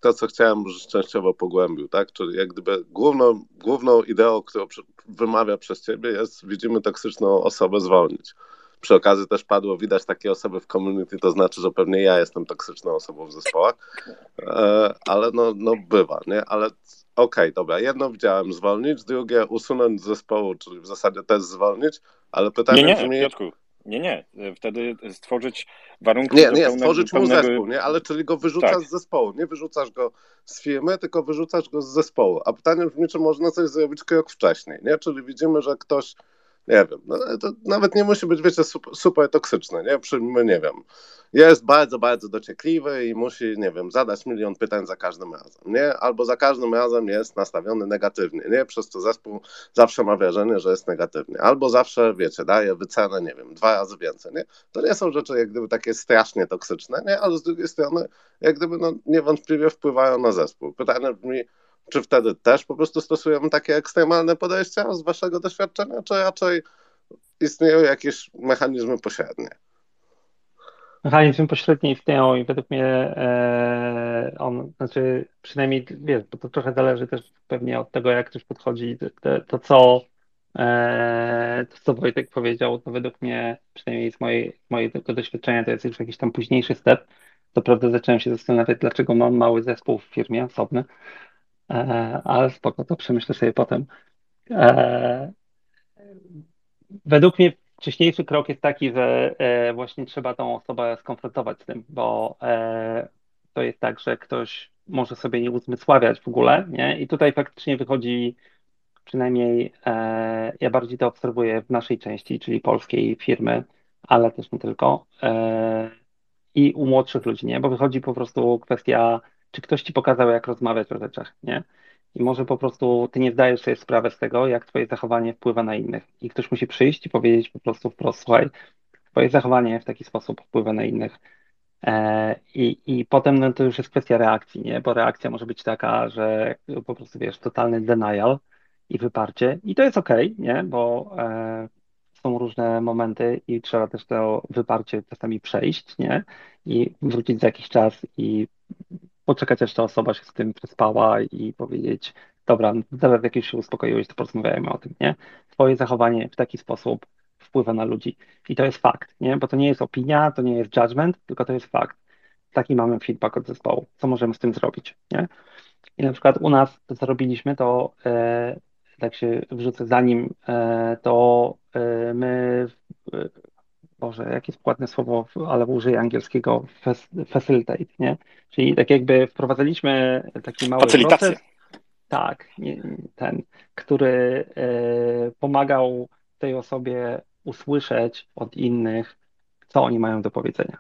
to, co chciałem, częściowo pogłębił, tak, czyli jak gdyby główną, główną ideą, którą wymawia przez ciebie jest, widzimy toksyczną osobę zwolnić. Przy okazji też padło, widać takie osoby w community, to znaczy, że pewnie ja jestem toksyczną osobą w zespołach, e, ale no, no bywa, nie, ale okej, okay, dobra, jedno widziałem zwolnić, drugie usunąć z zespołu, czyli w zasadzie też zwolnić, ale pytanie nie, nie, brzmi... Piotrku nie, nie. Wtedy stworzyć warunki. Nie, nie, pełnego, stworzyć mu pełnego... zespół, nie? Ale czyli go wyrzucasz tak. z zespołu. Nie wyrzucasz go z firmy, tylko wyrzucasz go z zespołu. A pytanie brzmi, czy można coś zrobić krok wcześniej, nie? Czyli widzimy, że ktoś nie wiem, no, to nawet nie musi być, wiecie, super, super toksyczne, nie? Przyjmijmy, nie wiem, jest bardzo, bardzo dociekliwy i musi, nie wiem, zadać milion pytań za każdym razem, nie? Albo za każdym razem jest nastawiony negatywnie, nie? Przez to zespół zawsze ma wrażenie, że jest negatywny. Albo zawsze, wiecie, daje wycenę, nie wiem, dwa razy więcej, nie? To nie są rzeczy jak gdyby takie strasznie toksyczne, nie? Ale z drugiej strony, jak gdyby, no, niewątpliwie wpływają na zespół. Pytanie brzmi, czy wtedy też po prostu stosujemy takie ekstremalne podejścia z waszego doświadczenia, czy raczej istnieją jakieś mechanizmy pośrednie? Mechanizmy pośrednie istnieją i według mnie e, on, znaczy przynajmniej, wiesz, bo to trochę zależy też pewnie od tego, jak ktoś podchodzi, to, to co e, to, co Wojtek powiedział, to według mnie, przynajmniej z mojej, mojego doświadczenia, to jest już jakiś tam późniejszy step. To prawda zacząłem się zastanawiać, dlaczego mam mały zespół w firmie osobny, E, ale spoko, to przemyślę sobie potem. E, według mnie wcześniejszy krok jest taki, że e, właśnie trzeba tą osobę skonfrontować z tym, bo to jest tak, że ktoś może sobie nie uzmysławiać w ogóle, nie? I tutaj faktycznie wychodzi, przynajmniej ja bardziej to obserwuję w naszej części, czyli polskiej firmy, ale też nie tylko, i u młodszych ludzi, nie? Bo wychodzi po prostu kwestia czy ktoś ci pokazał, jak rozmawiać o rzeczach, nie? I może po prostu ty nie zdajesz sobie sprawy z tego, jak twoje zachowanie wpływa na innych. I ktoś musi przyjść i powiedzieć po prostu wprost, słuchaj, twoje zachowanie w taki sposób wpływa na innych. E, I, I potem no, to już jest kwestia reakcji, nie? Bo reakcja może być taka, że po prostu wiesz, totalny denial i wyparcie. I to jest okej, okay, nie? Bo e, są różne momenty i trzeba też to wyparcie czasami przejść, nie? I wrócić za jakiś czas i poczekać, aż ta osoba się z tym przespała i powiedzieć, dobra, zaraz jak już się uspokoiłeś, to porozmawiajmy o tym, nie? Twoje zachowanie w taki sposób wpływa na ludzi. I to jest fakt, nie? Bo to nie jest opinia, to nie jest judgment, tylko to jest fakt. Taki mamy feedback od zespołu. Co możemy z tym zrobić, nie? I na przykład u nas to, co robiliśmy, to e, tak się wrzucę zanim, e, to e, my Boże, jakie jest ładne słowo, ale użyję angielskiego, facilitate, nie? Czyli tak jakby wprowadzaliśmy taki mały Facylitację. proces, tak, ten, który e, pomagał tej osobie usłyszeć od innych, co oni mają do powiedzenia.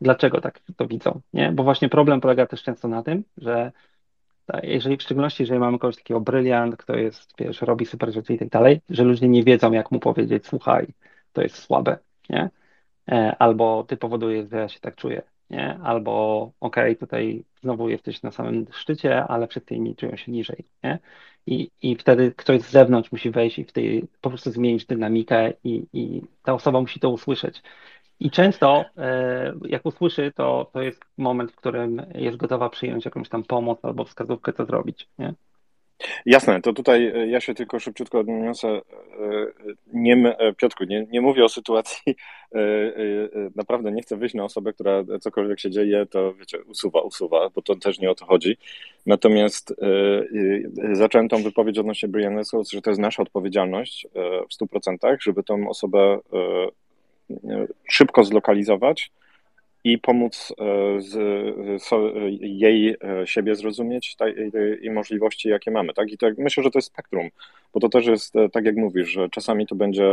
dlaczego tak to widzą, nie? Bo właśnie problem polega też często na tym, że jeżeli w szczególności, jeżeli mamy kogoś takiego bryliant, kto jest, wiesz, robi super rzeczy i tak dalej, że ludzie nie wiedzą, jak mu powiedzieć, słuchaj, to jest słabe, nie? E, albo ty powodujesz, że ja się tak czuję, nie? Albo okej, okay, tutaj znowu jesteś na samym szczycie, ale przed inni czują się niżej, nie? I, I wtedy ktoś z zewnątrz musi wejść i w tej, po prostu zmienić dynamikę i, i ta osoba musi to usłyszeć. I często e, jak usłyszy, to, to jest moment, w którym jest gotowa przyjąć jakąś tam pomoc albo wskazówkę, co zrobić. Nie? Jasne, to tutaj e, ja się tylko szybciutko odniosę. E, nie, Piotrku, nie, nie mówię o sytuacji, naprawdę nie chcę wyjść na osobę, która cokolwiek się dzieje, to wiecie, usuwa, usuwa, bo to też nie o to chodzi. Natomiast zacząłem tą wypowiedź odnośnie Brianna że to jest nasza odpowiedzialność w 100%, żeby tą osobę szybko zlokalizować i pomóc e, z, jej e, siebie zrozumieć i możliwości, jakie mamy. Tak? I myślę, że to jest spektrum, bo to też jest, e, tak jak mówisz, że czasami to będzie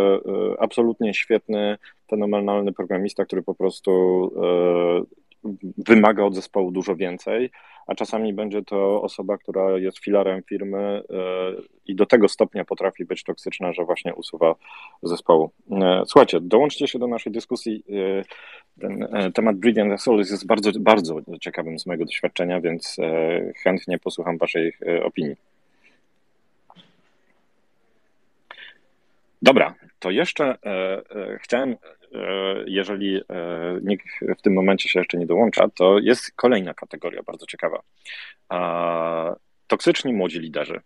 absolutnie świetny, fenomenalny programista, który po prostu wymaga od zespołu dużo więcej, a czasami będzie to osoba, która jest filarem firmy e, i do tego stopnia potrafi być toksyczna, że właśnie usuwa zespołu. E, słuchajcie, dołączcie się do naszej dyskusji. E, ten temat Brilliant Souls jest bardzo, bardzo ciekawym z mojego doświadczenia, więc chętnie posłucham Waszej opinii. Dobra, to jeszcze chciałem jeżeli e, nikt w tym momencie się jeszcze nie dołącza, to jest kolejna kategoria bardzo ciekawa. Toksyczni młodzi liderzy,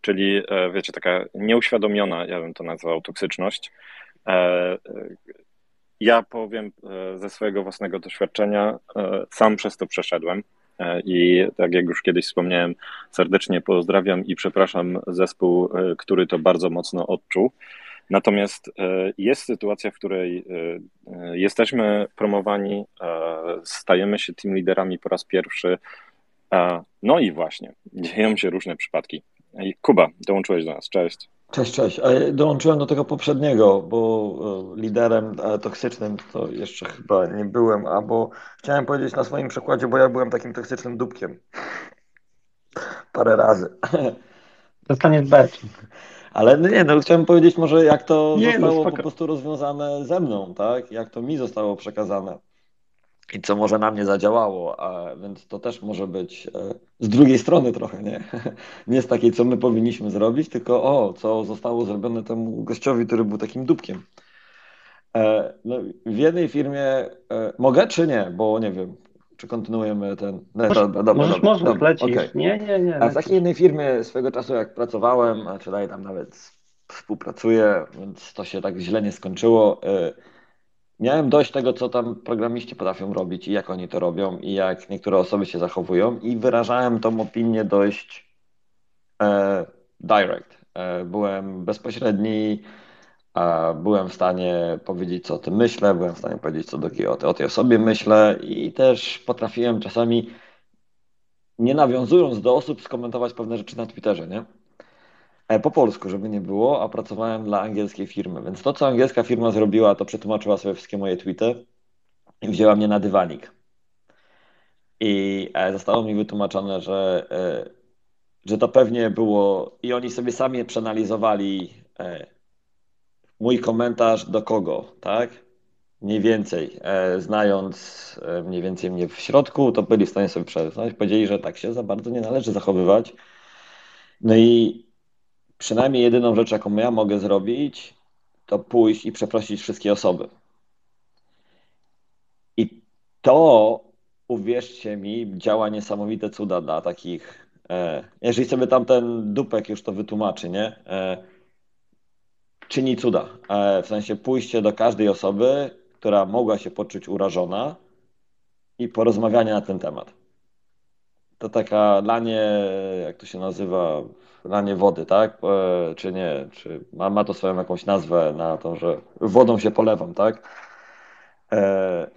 czyli e, wiecie, taka nieuświadomiona, ja bym to nazwał, toksyczność. Ja powiem ze swojego własnego doświadczenia, sam przez to przeszedłem. I tak jak już kiedyś wspomniałem, serdecznie pozdrawiam i przepraszam zespół, który to bardzo mocno odczuł. Natomiast e, jest sytuacja, w której e, e, jesteśmy promowani, stajemy się team liderami po raz pierwszy. No i właśnie, dzieją się różne przypadki. Kuba, dołączyłeś do nas. Cześć. Cześć, cześć. Dołączyłem do tego poprzedniego, bo liderem toksycznym to jeszcze chyba nie byłem, albo chciałem powiedzieć na swoim przykładzie, bo ja byłem takim toksycznym dupkiem. Parę razy. Dostaniesz becz. Ale no nie, no chciałem powiedzieć może jak to nie, no zostało no, po prostu rozwiązane ze mną, tak? Jak to mi zostało przekazane i co może na mnie zadziałało, a więc to też może być e, z drugiej strony trochę, nie? Nie z takiej, co my powinniśmy zrobić, tylko o, co zostało zrobione temu gościowi, który był takim dupkiem. E, no, w jednej firmie e, mogę czy nie, bo nie wiem, czy kontynuujemy ten. No, dobra, dobra, możesz, dobra, możesz, lecisz. Okay. Nie, nie, nie. A w takiej jednej firmie swego czasu, jak pracowałem, a czy dalej tam nawet współpracuję, więc to się tak źle nie skończyło. Y, miałem dość tego, co tam programiści potrafią robić i jak oni to robią i jak niektóre osoby się zachowują i wyrażałem tą opinię dość e, direct. E, byłem bezpośredni, byłem w stanie powiedzieć, co o tym myślę, byłem w stanie powiedzieć, co do, o, o tej osobie myślę i też potrafiłem czasami, nie nawiązując do osób, skomentować pewne rzeczy na Twitterze, nie? E, po polsku, żeby nie było, a pracowałem dla angielskiej firmy, więc to, co angielska firma zrobiła, to przetłumaczyła sobie wszystkie moje tweety i wzięła mnie na dywanik. I e, zostało mi wytłumaczone, że, e, że to pewnie było i oni sobie sami przeanalizowali mój komentarz do kogo, tak? Mniej więcej, e, znając e, mniej więcej mnie w środku, to byli w stanie sobie przeznać. Powiedzieli, że tak się za bardzo nie należy zachowywać. No i przynajmniej jedyną rzecz, jaką ja mogę zrobić, to pójść i przeprosić wszystkie osoby. I to, uwierzcie mi, działa niesamowite cuda dla takich. E, jeżeli sobie tam ten dupek już to wytłumaczy, nie? Czyni cuda. E, w sensie pójście do każdej osoby, która mogła się poczuć urażona i porozmawianie na ten temat. To taka lanie, jak to się nazywa, lanie wody, tak? E, czy nie? Czy ma, ma to swoją jakąś nazwę na to, że wodą się polewam, tak? E,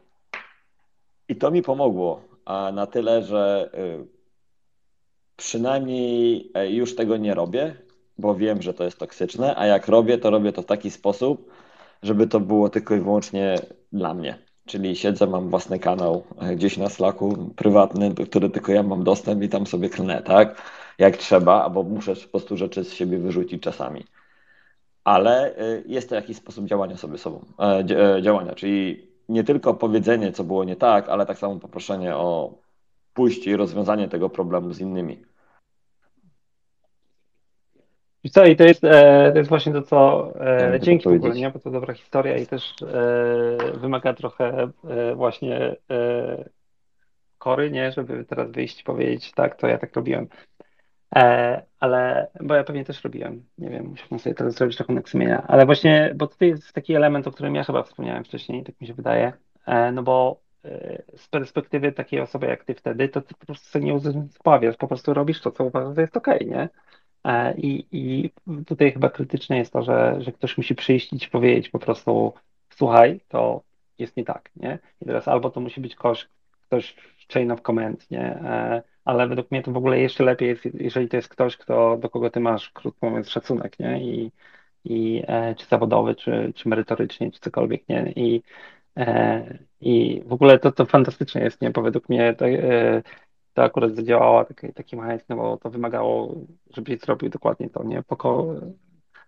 I to mi pomogło, a na tyle, że przynajmniej już tego nie robię, bo wiem, że to jest toksyczne, a jak robię, to robię to w taki sposób, żeby to było tylko i wyłącznie dla mnie. Czyli siedzę, mam własny kanał e, gdzieś na Slacku prywatny, do który tylko ja mam dostęp i tam sobie klnę, tak? Jak trzeba, albo muszę po prostu rzeczy z siebie wyrzucić czasami. Ale e, jest to jakiś sposób działania sobie sobą, e, działania, czyli nie tylko powiedzenie, co było nie tak, ale tak samo poproszenie o pójście i rozwiązanie tego problemu z innymi. I co, i to jest, e, to jest właśnie to, co e, dzięki w ogóle, nie? bo to dobra historia i też e, wymaga trochę e, właśnie e, kory, nie? Żeby teraz wyjść i powiedzieć, tak, to ja tak robiłem. E, ale, bo ja pewnie też robiłem, nie wiem, musiałbym sobie teraz zrobić rachunek sumienia, ale właśnie, bo tutaj jest taki element, o którym ja chyba wspomniałem wcześniej, tak mi się wydaje, no bo z perspektywy takiej osoby jak ty wtedy, to ty po prostu sobie nie uzmysławiasz, po prostu robisz to, co uważasz, że jest okej, okay, nie? E, I, I tutaj chyba krytyczne jest to, że, że ktoś musi przyjść i ci powiedzieć po prostu, słuchaj, to jest nie tak, nie? I teraz albo to musi być ktoś, ktoś chain of command, nie? E, ale według mnie to w ogóle jeszcze lepiej jest, jeżeli to jest ktoś, kto, do kogo ty masz, krótko mówiąc, szacunek, nie? I, i e, czy zawodowy, czy, czy merytorycznie, czy cokolwiek, nie? I, i w ogóle to, to fantastyczne jest, nie? Bo według mnie to, to akurat zadziałała taki, taki mechanizm, bo to wymagało, żebyś zrobił dokładnie to, nie? Poko,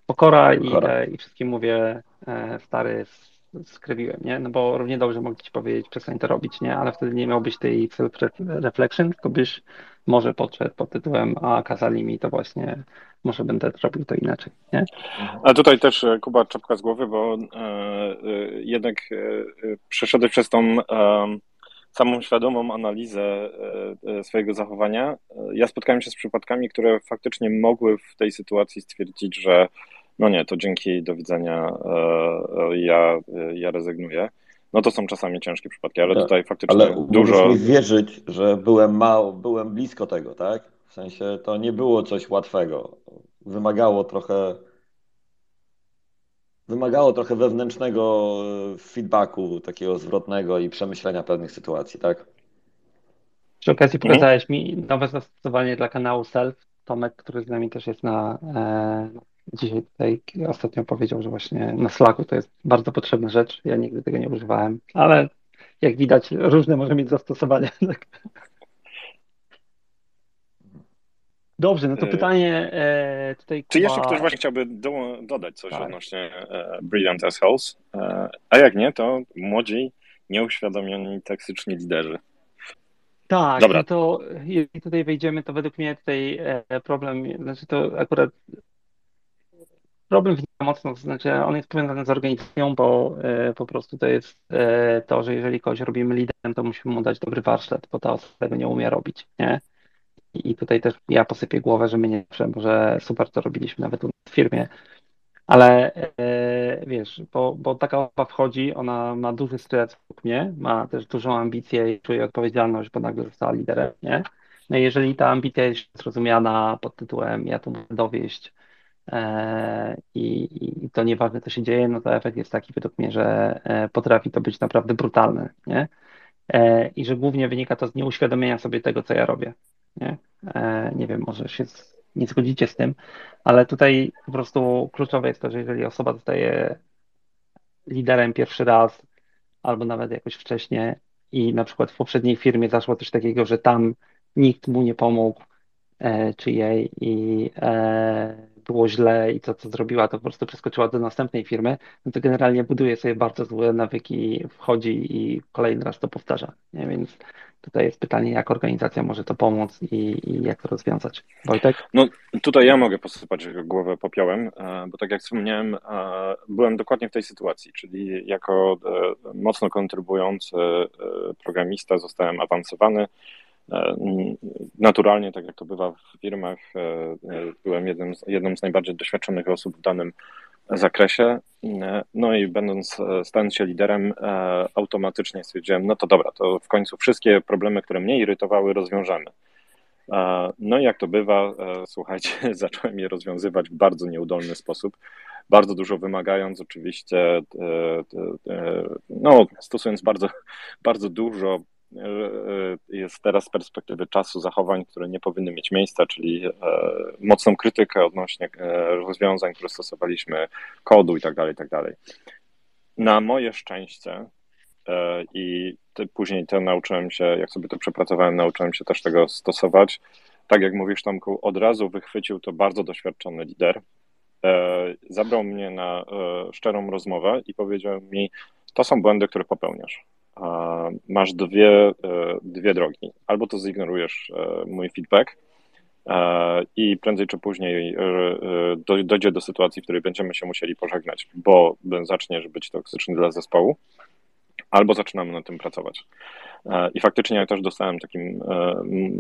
pokora, pokora. I, i wszystkim mówię, e, stary, skrywiłem, nie? No bo równie dobrze mogli ci powiedzieć, przestań to robić, nie? Ale wtedy nie miałbyś tej self-reflection, tylko byś może podszedł pod tytułem, a kazali mi to właśnie, może będę robił to inaczej, nie? A tutaj też, e, Kuba, czapka z głowy, bo e, e, jednak e, przeszedłeś przez tą e, samą świadomą analizę e, e, swojego zachowania. E, ja spotkałem się z przypadkami, które faktycznie mogły w tej sytuacji stwierdzić, że no nie, to dzięki, do widzenia, ja, ja rezygnuję. No to są czasami ciężkie przypadki, ale tak, tutaj faktycznie ale dużo... Ale mi wierzyć, że byłem mało, byłem blisko tego, tak? W sensie to nie było coś łatwego. Wymagało trochę wymagało trochę wewnętrznego e, feedbacku, takiego zwrotnego i przemyślenia pewnych sytuacji, tak? Przy okazji mhm. pokazałeś mi nowe zastosowanie dla kanału Self. Tomek, który z nami też jest na e, dzisiaj tutaj ostatnio powiedział, że właśnie na Slacku to jest bardzo potrzebna rzecz. Ja nigdy tego nie używałem, ale jak widać różne może mieć zastosowania. Tak? Dobrze, no to e, pytanie e, tutaj. Kuba... Czy jeszcze ktoś właśnie chciałby do, dodać coś tak. odnośnie e, Brilliant Assholes? E, a jak nie, to młodzi, nieuświadomioni, toksyczni liderzy. Tak, Dobra. No to jeżeli tutaj wejdziemy, to według mnie tutaj e, problem, znaczy to akurat problem mocno, to znaczy on jest powiązany z organizacją, bo e, po prostu to jest to, że jeżeli kogoś robimy liderem, to musimy mu dać dobry warsztat, bo ta osoba tego nie umie robić, nie? I tutaj też ja posypię głowę, że my nie bo że super to robiliśmy nawet w firmie. Ale e, wiesz, bo, bo taka osoba wchodzi, ona ma duży stres w mnie, ma też dużą ambicję i czuje odpowiedzialność, bo nagle została liderem, nie? No i jeżeli ta ambicja jest zrozumiana pod tytułem ja tu muszę dowieść e, i, i to nieważne co się dzieje, no to efekt jest taki według mnie, że e, potrafi to być naprawdę brutalne, nie? I że głównie wynika to z nieuświadomienia sobie tego, co ja robię. Nie, e, nie wiem, może się nie zgodzicie z tym, ale tutaj po prostu kluczowe jest to, że jeżeli osoba zostaje liderem pierwszy raz, albo nawet jakoś wcześniej i na przykład w poprzedniej firmie zaszło coś takiego, że tam nikt mu nie pomógł, e, czy jej i e, było źle i to, co zrobiła, to po prostu przeskoczyła do następnej firmy, no to generalnie buduje sobie bardzo złe nawyki, wchodzi i kolejny raz to powtarza. Nie? Więc tutaj jest pytanie, jak organizacja może to pomóc i, i jak to rozwiązać. Wojtek? No tutaj ja mogę posypać głowę popiołem, e, bo tak jak wspomniałem, e, byłem dokładnie w tej sytuacji, czyli jako e, mocno kontrybujący programista zostałem awansowany naturalnie, tak jak to bywa w firmach, byłem jednym z, jedną z najbardziej doświadczonych osób w danym zakresie. No i będąc, stając się liderem, automatycznie stwierdziłem, no to dobra, to w końcu wszystkie problemy, które mnie irytowały, rozwiążemy. No i jak to bywa, słuchajcie, zacząłem je rozwiązywać w bardzo nieudolny sposób, bardzo dużo wymagając, oczywiście, no, stosując bardzo, bardzo dużo E, jest teraz z perspektywy czasu zachowań, które nie powinny mieć miejsca, czyli e, mocną krytykę odnośnie e, rozwiązań, które stosowaliśmy, kodu itd. Tak itd. Tak Na moje szczęście i później to nauczyłem się, jak sobie to przepracowałem, nauczyłem się też tego stosować. Tak jak mówisz, Tomku, od razu wychwycił to bardzo doświadczony lider. Zabrał mnie na szczerą rozmowę i powiedział mi, to są błędy, które popełniasz. Masz dwie, dwie drogi. Albo to zignorujesz mój feedback, E, i prędzej czy później e, dojdzie do sytuacji, w której będziemy się musieli pożegnać, bo zaczniesz być toksyczny dla zespołu, albo zaczynamy nad tym pracować. E, I faktycznie ja też dostałem takim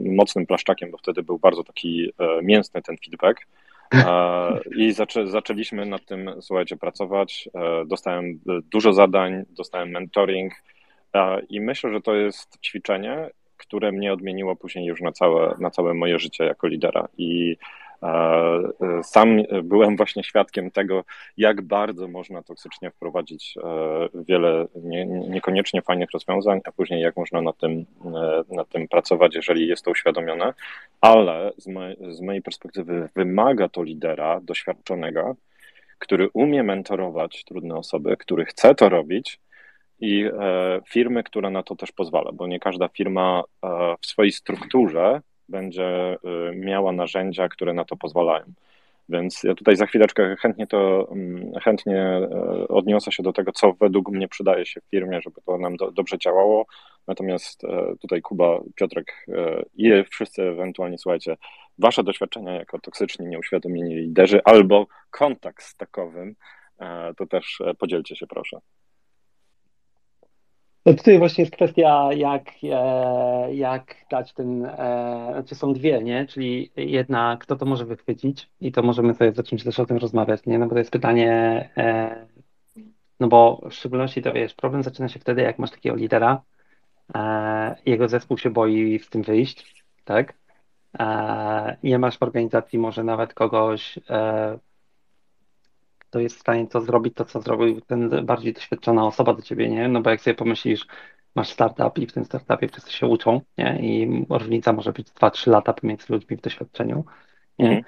mocnym plaszczakiem, bo wtedy był bardzo taki mięsny ten feedback. I zaczę, zaczęliśmy nad tym, słuchajcie, pracować. Dostałem dużo zadań, dostałem mentoring i myślę, że to jest ćwiczenie, które mnie odmieniło później już na całe, na całe moje życie jako lidera. I e, sam byłem właśnie świadkiem tego, jak bardzo można toksycznie wprowadzić e, wiele nie, niekoniecznie fajnych rozwiązań, a później jak można nad tym, e, nad tym pracować, jeżeli jest to uświadomione. Ale z, mojej, z mojej perspektywy wymaga to lidera doświadczonego, który umie mentorować trudne osoby, który chce to robić i e, firmy, która na to też pozwala, bo nie każda firma e, w swojej strukturze będzie e, miała narzędzia, które na to pozwalają. Więc ja tutaj za chwileczkę chętnie to, mm, chętnie odniosę się do tego, co według mnie przydaje się w firmie, żeby to nam do, dobrze działało. Natomiast tutaj Kuba, Piotrek i wszyscy ewentualnie, słuchajcie, wasze doświadczenia jako toksyczni, nieuświadomieni liderzy albo kontakt z takowym, to też podzielcie się proszę. No tutaj właśnie jest kwestia, jak, e, jak dać ten, e, znaczy są dwie, nie? Czyli jedna, kto to może wychwycić i to możemy sobie zacząć też o tym rozmawiać, nie? No bo to jest pytanie, e, no bo w szczególności to wiesz, problem zaczyna się wtedy, jak masz takiego lidera, jego zespół się boi z tym wyjść, tak? Nie masz w organizacji może nawet kogoś, to jest w stanie to zrobić, to co zrobił ten bardziej doświadczona osoba do ciebie, nie? No bo jak sobie pomyślisz, masz startup i w tym startupie wszyscy się uczą, nie? I różnica może być 2-3 lata pomiędzy ludźmi w doświadczeniu, nie? Mhm.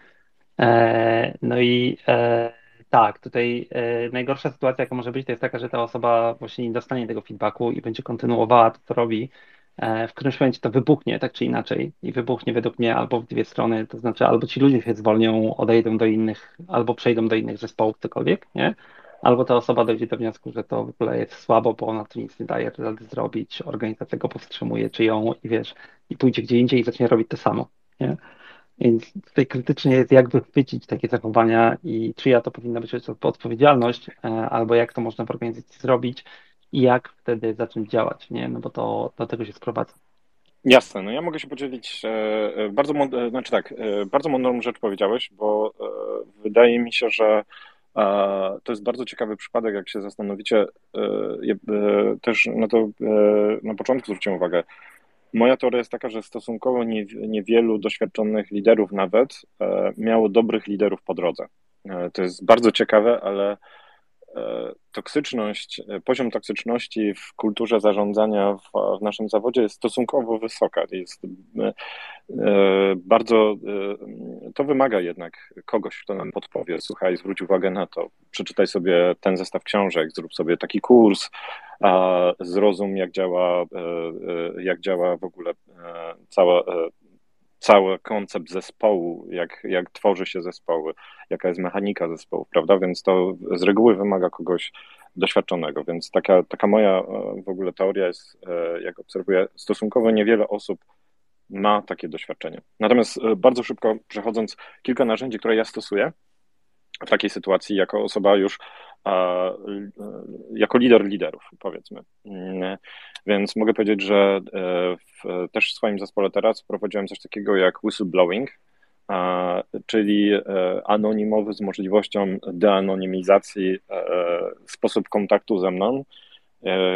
E, no i e, tak, tutaj e, najgorsza sytuacja, jaka może być, to jest taka, że ta osoba właśnie nie dostanie tego feedbacku i będzie kontynuowała to, co robi, w którymś momencie to wybuchnie, tak czy inaczej, i wybuchnie według mnie albo w dwie strony, to znaczy albo ci ludzie się zwolnią, odejdą do innych, albo przejdą do innych zespołów, cokolwiek, nie? Albo ta osoba dojdzie do wniosku, że to w ogóle jest słabo, bo ona tu nic nie daje rady zrobić, organizacja go powstrzymuje, czy ją, i wiesz, i pójdzie gdzie indziej i zacznie robić to samo, nie? Więc tutaj krytycznie jest, jak wychwycić takie zachowania i czyja to powinna być odpowiedzialność, e, albo jak to można w organizacji zrobić, i jak wtedy zacząć działać, nie? No bo to do tego się sprowadza. Jasne, no ja mogę się podzielić, e, e, bardzo, znaczy tak, e, bardzo mądrą rzecz powiedziałeś, bo wydaje mi się, że to jest bardzo ciekawy przypadek, jak się zastanowicie, też na to na początku zwróciłem uwagę. Moja teoria jest taka, że stosunkowo niewielu doświadczonych liderów nawet miało dobrych liderów po drodze. To jest bardzo ciekawe, ale E, toksyczność, e, poziom toksyczności w kulturze zarządzania w, w, naszym zawodzie jest stosunkowo wysoka. Jest e, bardzo, to wymaga jednak kogoś, kto nam podpowie, słuchaj, zwróć uwagę na to, przeczytaj sobie ten zestaw książek, zrób sobie taki kurs, zrozum jak działa, jak działa w ogóle cała cały koncept zespołu, jak, jak tworzy się zespoły, jaka jest mechanika zespołu, prawda? Więc to z reguły wymaga kogoś doświadczonego. Więc taka, taka moja e, w ogóle teoria jest, e, jak obserwuję, stosunkowo niewiele osób ma takie doświadczenie. Natomiast e, bardzo szybko przechodząc, kilka narzędzi, które ja stosuję w takiej sytuacji, jako osoba już jako lider liderów, powiedzmy. Mm, więc mogę powiedzieć, że e, w, też w swoim zespole teraz prowadziłem coś takiego jak whistleblowing, czyli e, anonimowy z możliwością deanonimizacji e, sposób kontaktu ze mną,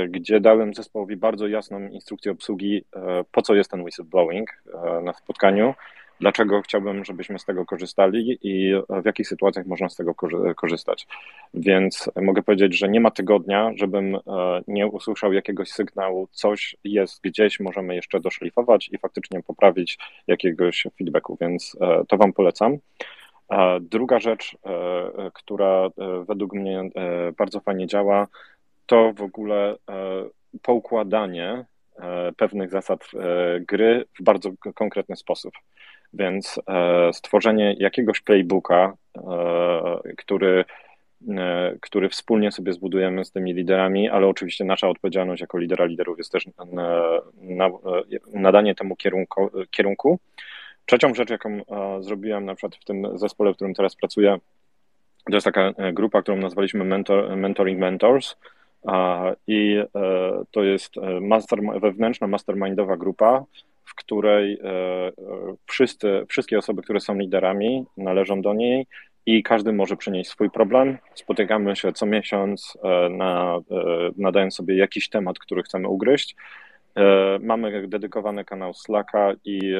gdzie dałem zespołowi bardzo jasną instrukcję obsługi, po co jest ten whistleblowing na spotkaniu, dlaczego chciałbym, żebyśmy z tego korzystali i w jakich sytuacjach można z tego korzystać. Więc mogę powiedzieć, że nie ma tygodnia, żebym e, nie usłyszał jakiegoś sygnału, coś jest gdzieś, możemy jeszcze doszlifować i faktycznie poprawić jakiegoś feedbacku, więc e, to Wam polecam. Druga rzecz, e, która według mnie bardzo fajnie działa, to w ogóle poukładanie pewnych zasad gry w bardzo konkretny sposób. Więc stworzenie jakiegoś playbooka, który E, który wspólnie sobie zbudujemy z tymi liderami, ale oczywiście nasza odpowiedzialność jako lidera liderów jest też na, na, nadanie temu kierunku, kierunku. Trzecią rzecz, jaką e, zrobiłem na przykład w tym zespole, w którym teraz pracuję, to jest taka e, grupa, którą nazwaliśmy Mentor, Mentoring Mentors. I to jest master, wewnętrzna mastermindowa grupa, w której wszyscy, wszystkie osoby, które są liderami, należą do niej i każdy może przynieść swój problem. Spotykamy się co miesiąc, e, na, e, nadając sobie jakiś temat, który chcemy ugryźć. E, mamy dedykowany kanał Slacka i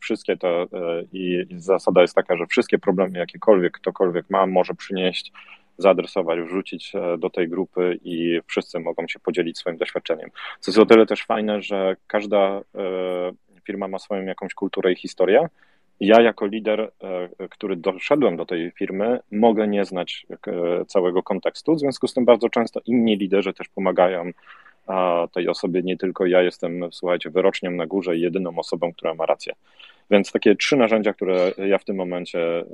wszystkie to, i zasada jest taka, że wszystkie problemy, jakiekolwiek ktokolwiek ma, może przynieść, zaadresować, wrzucić do tej grupy i wszyscy mogą się podzielić swoim doświadczeniem. Co jest o tyle też fajne, że każda firma ma swoją jakąś kulturę i historię ja jako lider, e, który doszedłem do tej firmy, mogę nie znać e, całego kontekstu, w związku z tym bardzo często inni liderzy też pomagają tej osobie, nie tylko ja jestem, słuchajcie, wyrocznią na górze i jedyną osobą, która ma rację. Więc takie trzy narzędzia, które ja w tym momencie e,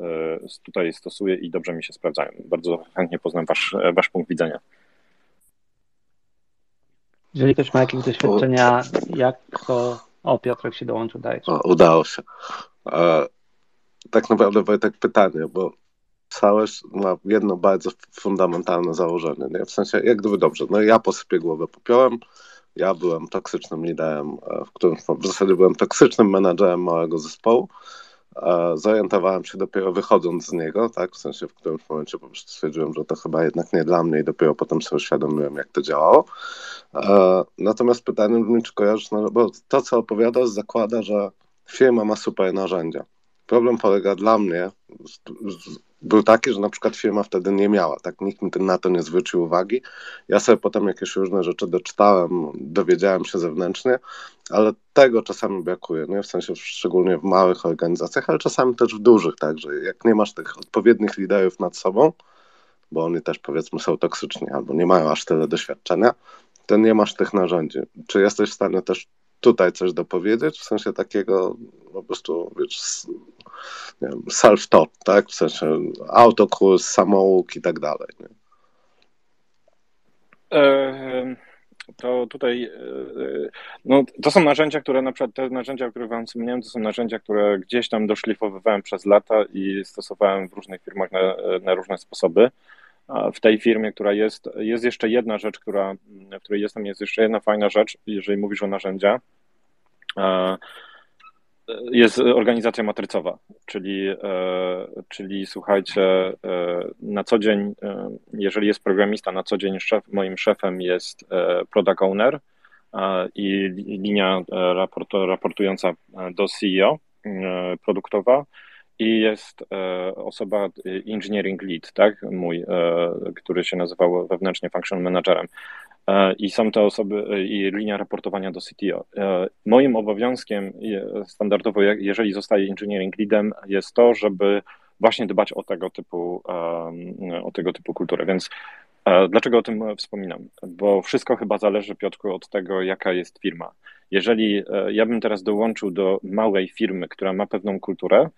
tutaj stosuję i dobrze mi się sprawdzają. Bardzo chętnie poznam wasz, wasz punkt widzenia. Jeżeli ktoś ma jakieś doświadczenia, jak to... O, Piotrek się dołączył, dajcie. O, udało się. E, tak naprawdę Wojtek pytanie, bo Sałeś ma jedno bardzo fundamentalne założenie. Nie? W sensie, jak gdyby dobrze, no ja posypię głowę popiołem, ja byłem toksycznym liderem, e, w którym w zasadzie byłem toksycznym menadżerem małego zespołu. E, zorientowałem się dopiero wychodząc z niego, tak, w sensie w którymś momencie po prostu stwierdziłem, że to chyba jednak nie dla mnie i dopiero potem sobie uświadomiłem, jak to działało. Natomiast pytanie brzmi, czy kojarzysz, no, bo to, co opowiadasz, zakłada, że firma ma super narzędzia. Problem polega dla mnie, był taki, że na przykład firma wtedy nie miała, tak nikt na to nie zwrócił uwagi. Ja sobie potem jakieś różne rzeczy doczytałem, dowiedziałem się zewnętrznie, ale tego czasami brakuje, nie? w sensie szczególnie w małych organizacjach, ale czasami też w dużych, tak, że jak nie masz tych odpowiednich liderów nad sobą, bo oni też powiedzmy są toksyczni albo nie mają aż tyle doświadczenia, to nie masz tych narzędzi. Czy jesteś w stanie też tutaj coś dopowiedzieć, w sensie takiego po prostu, wiesz, self-taught, tak? W sensie autokurs, samouk i tak dalej. Nie? To tutaj, e, no, to są narzędzia, które na przykład, te narzędzia, o których Wam wspomniałem, to są narzędzia, które gdzieś tam doszlifowywałem przez lata i stosowałem w różnych firmach na, na różne sposoby. W tej firmie, która jest, jest jeszcze jedna rzecz, która, w której jestem, jest jeszcze jedna fajna rzecz, jeżeli mówisz o narzędzia. Jest organizacja matrycowa, czyli, e, czyli słuchajcie, e, na co dzień, e, jeżeli jest programista, na co dzień szef, moim szefem jest product owner i linia raportująca do CEO produktowa i jest osoba engineering lead, tak, mój, który się nazywał wewnętrznie function managerem. E, i są te osoby e, i linia raportowania do CTO. E, moim obowiązkiem standardowo, jeżeli zostaję engineering leadem, jest to, żeby właśnie dbać o tego typu, o tego typu kulturę. Więc dlaczego o tym wspominam? Bo wszystko chyba zależy, Piotrku, od tego, jaka jest firma. Jeżeli ja bym teraz dołączył do małej firmy, która ma pewną kulturę,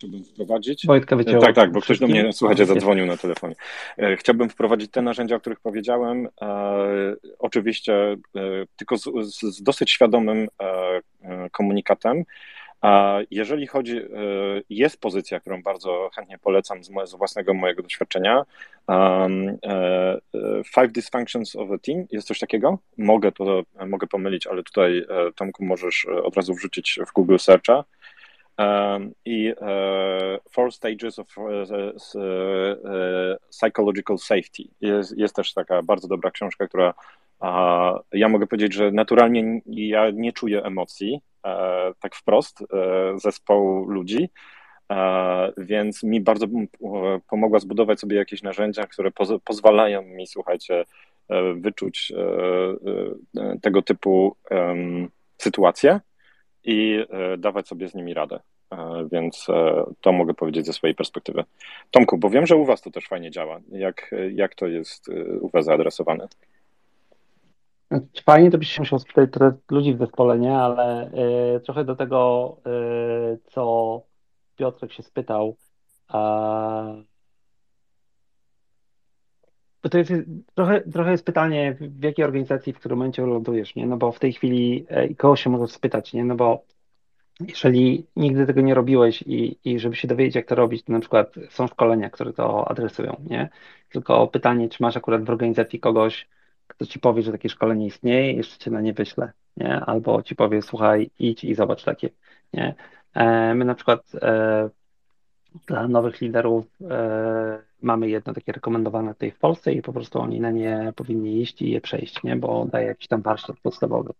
chciałbym wprowadzić. Wojtka wycięło. Tak, tak, bo ktoś do mnie, słuchajcie, zadzwonił na telefonie. E, chciałbym wprowadzić te narzędzia, o których powiedziałem. E, oczywiście e, tylko z, z dosyć świadomym komunikatem. A jeżeli chodzi, jest pozycja, którą bardzo chętnie polecam z, z własnego mojego doświadczenia. Um, five Dysfunctions of a Team, jest coś takiego? Mogę to, mogę pomylić, ale tutaj Tomku możesz od razu wrzucić w Google Searcha i e, Four Stages of e, e, Psychological Safety. Jest, jest też taka bardzo dobra książka, która ja mogę powiedzieć, że naturalnie ja nie czuję emocji, tak wprost, zespołu ludzi, więc mi bardzo pomogła zbudować sobie jakieś narzędzia, które pozwalają mi, słuchajcie, wyczuć tego typu sytuacje i dawać sobie z nimi radę. więc to mogę powiedzieć ze swojej perspektywy. Tomku, bo wiem, że u Was to też fajnie działa. Jak, jak to jest u Was zaadresowane? Fajnie to byś się musiał spytać teraz ludzi w zespole, nie? Ale y, trochę do tego, y, co Piotrek się spytał, bo to jest trochę, trochę jest pytanie, w jakiej organizacji, w którym momencie lądujesz, nie? No bo w tej chwili y, się możesz spytać, nie? No bo jeżeli nigdy tego nie robiłeś i, i żeby się dowiedzieć, jak to robić, to na przykład są szkolenia, które to adresują, nie? Tylko pytanie, czy masz akurat w organizacji kogoś, kto ci powie, że takie szkolenie istnieje, jeszcze cię na nie wyśle, nie? Albo ci powie, słuchaj, idź i zobacz takie, nie? E, my na przykład e, dla nowych liderów e, mamy jedno takie rekomendowane tutaj w Polsce i po prostu oni na nie powinni iść i je przejść, nie? Bo daje jakiś tam warsztat podstawowy.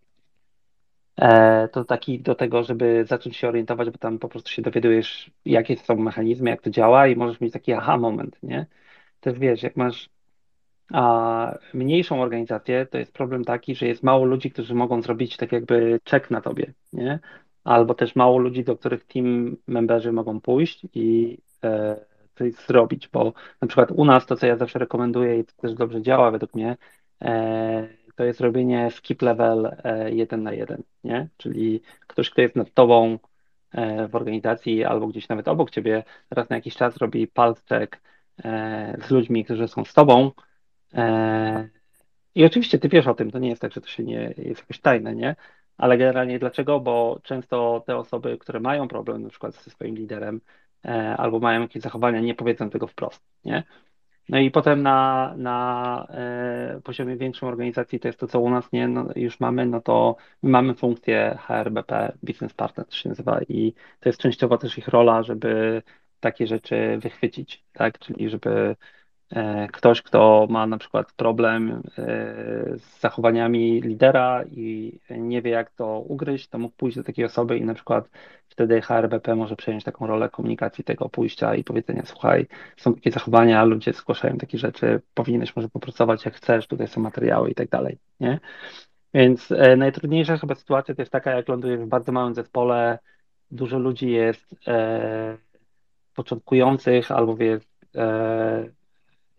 To taki do tego, żeby zacząć się orientować, bo tam po prostu się dowiadujesz, jakie są mechanizmy, jak to działa i możesz mieć taki aha moment, nie? Też wiesz, jak masz a mniejszą organizację to jest problem taki, że jest mało ludzi, którzy mogą zrobić tak jakby check na tobie, nie? Albo też mało ludzi, do których team memberzy mogą pójść i e, coś zrobić, bo na przykład u nas to, co ja zawsze rekomenduję i to też dobrze działa według mnie, e, to jest robienie skip level e, jeden na jeden, nie? Czyli ktoś, kto jest nad tobą e, w organizacji albo gdzieś nawet obok ciebie, raz na jakiś czas robi pulse check e, z ludźmi, którzy są z tobą, I oczywiście ty wiesz o tym, to nie jest tak, że to się nie jest jakoś tajne, nie? Ale generalnie dlaczego? Bo często te osoby, które mają problem na przykład ze swoim liderem e, albo mają jakieś zachowania, nie powiedzą tego wprost, nie? No i potem na, na e, poziomie większej organizacji, to jest to, co u nas nie no, już mamy, no to mamy funkcję HRBP, Business Partner to się nazywa i to jest częściowo też ich rola, żeby takie rzeczy wychwycić, tak? Czyli żeby E, ktoś, kto ma na przykład problem e, z zachowaniami lidera i nie wie, jak to ugryźć, to mógł pójść do takiej osoby i na przykład wtedy HRBP może przejąć taką rolę komunikacji tego pójścia i powiedzenia, słuchaj, są takie zachowania, ludzie zgłaszają takie rzeczy, powinieneś może popracować jak chcesz, tutaj są materiały i tak dalej, nie? Więc e, najtrudniejsza chyba sytuacja to jest taka, jak lądujesz w bardzo małym zespole, dużo ludzi jest e, początkujących albo wie, e,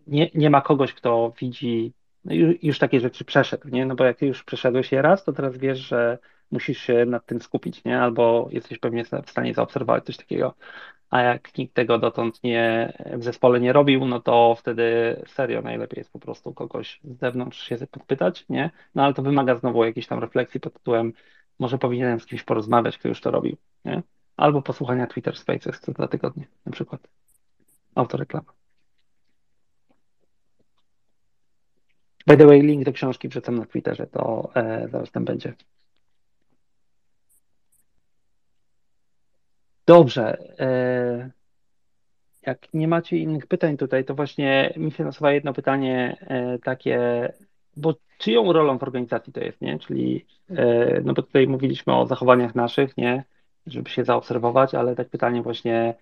nie, nie ma kogoś, kto widzi, no już, już takie rzeczy przeszedł, nie? No bo jak już przeszedłeś je raz, to teraz wiesz, że musisz się nad tym skupić, nie? Albo jesteś pewnie w stanie zaobserwować coś takiego. A jak nikt tego dotąd nie w zespole nie robił, no to wtedy serio najlepiej jest po prostu kogoś z zewnątrz się podpytać, nie? No ale to wymaga znowu jakiejś tam refleksji pod tytułem, może powinienem z kimś porozmawiać, kto już to robił, nie? Albo posłuchania Twitter Spaces co dwa tygodnie, na przykład. Autoreklama. By the way, link do książki wrzucam na Twitterze, to e, zaraz tam będzie. Dobrze. E, jak nie macie innych pytań tutaj, to właśnie mi się nasuwa jedno pytanie e, takie, bo czyją rolą w organizacji to jest, nie? Czyli, e, no bo tutaj mówiliśmy o zachowaniach naszych, nie? Żeby się zaobserwować, ale tak pytanie właśnie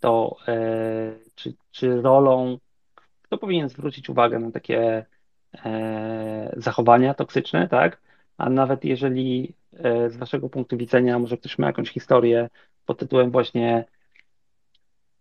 to, e, czy, czy rolą, kto powinien zwrócić uwagę na takie zachowania toksyczne, tak? A nawet jeżeli e, z waszego punktu widzenia może ktoś ma jakąś historię pod tytułem właśnie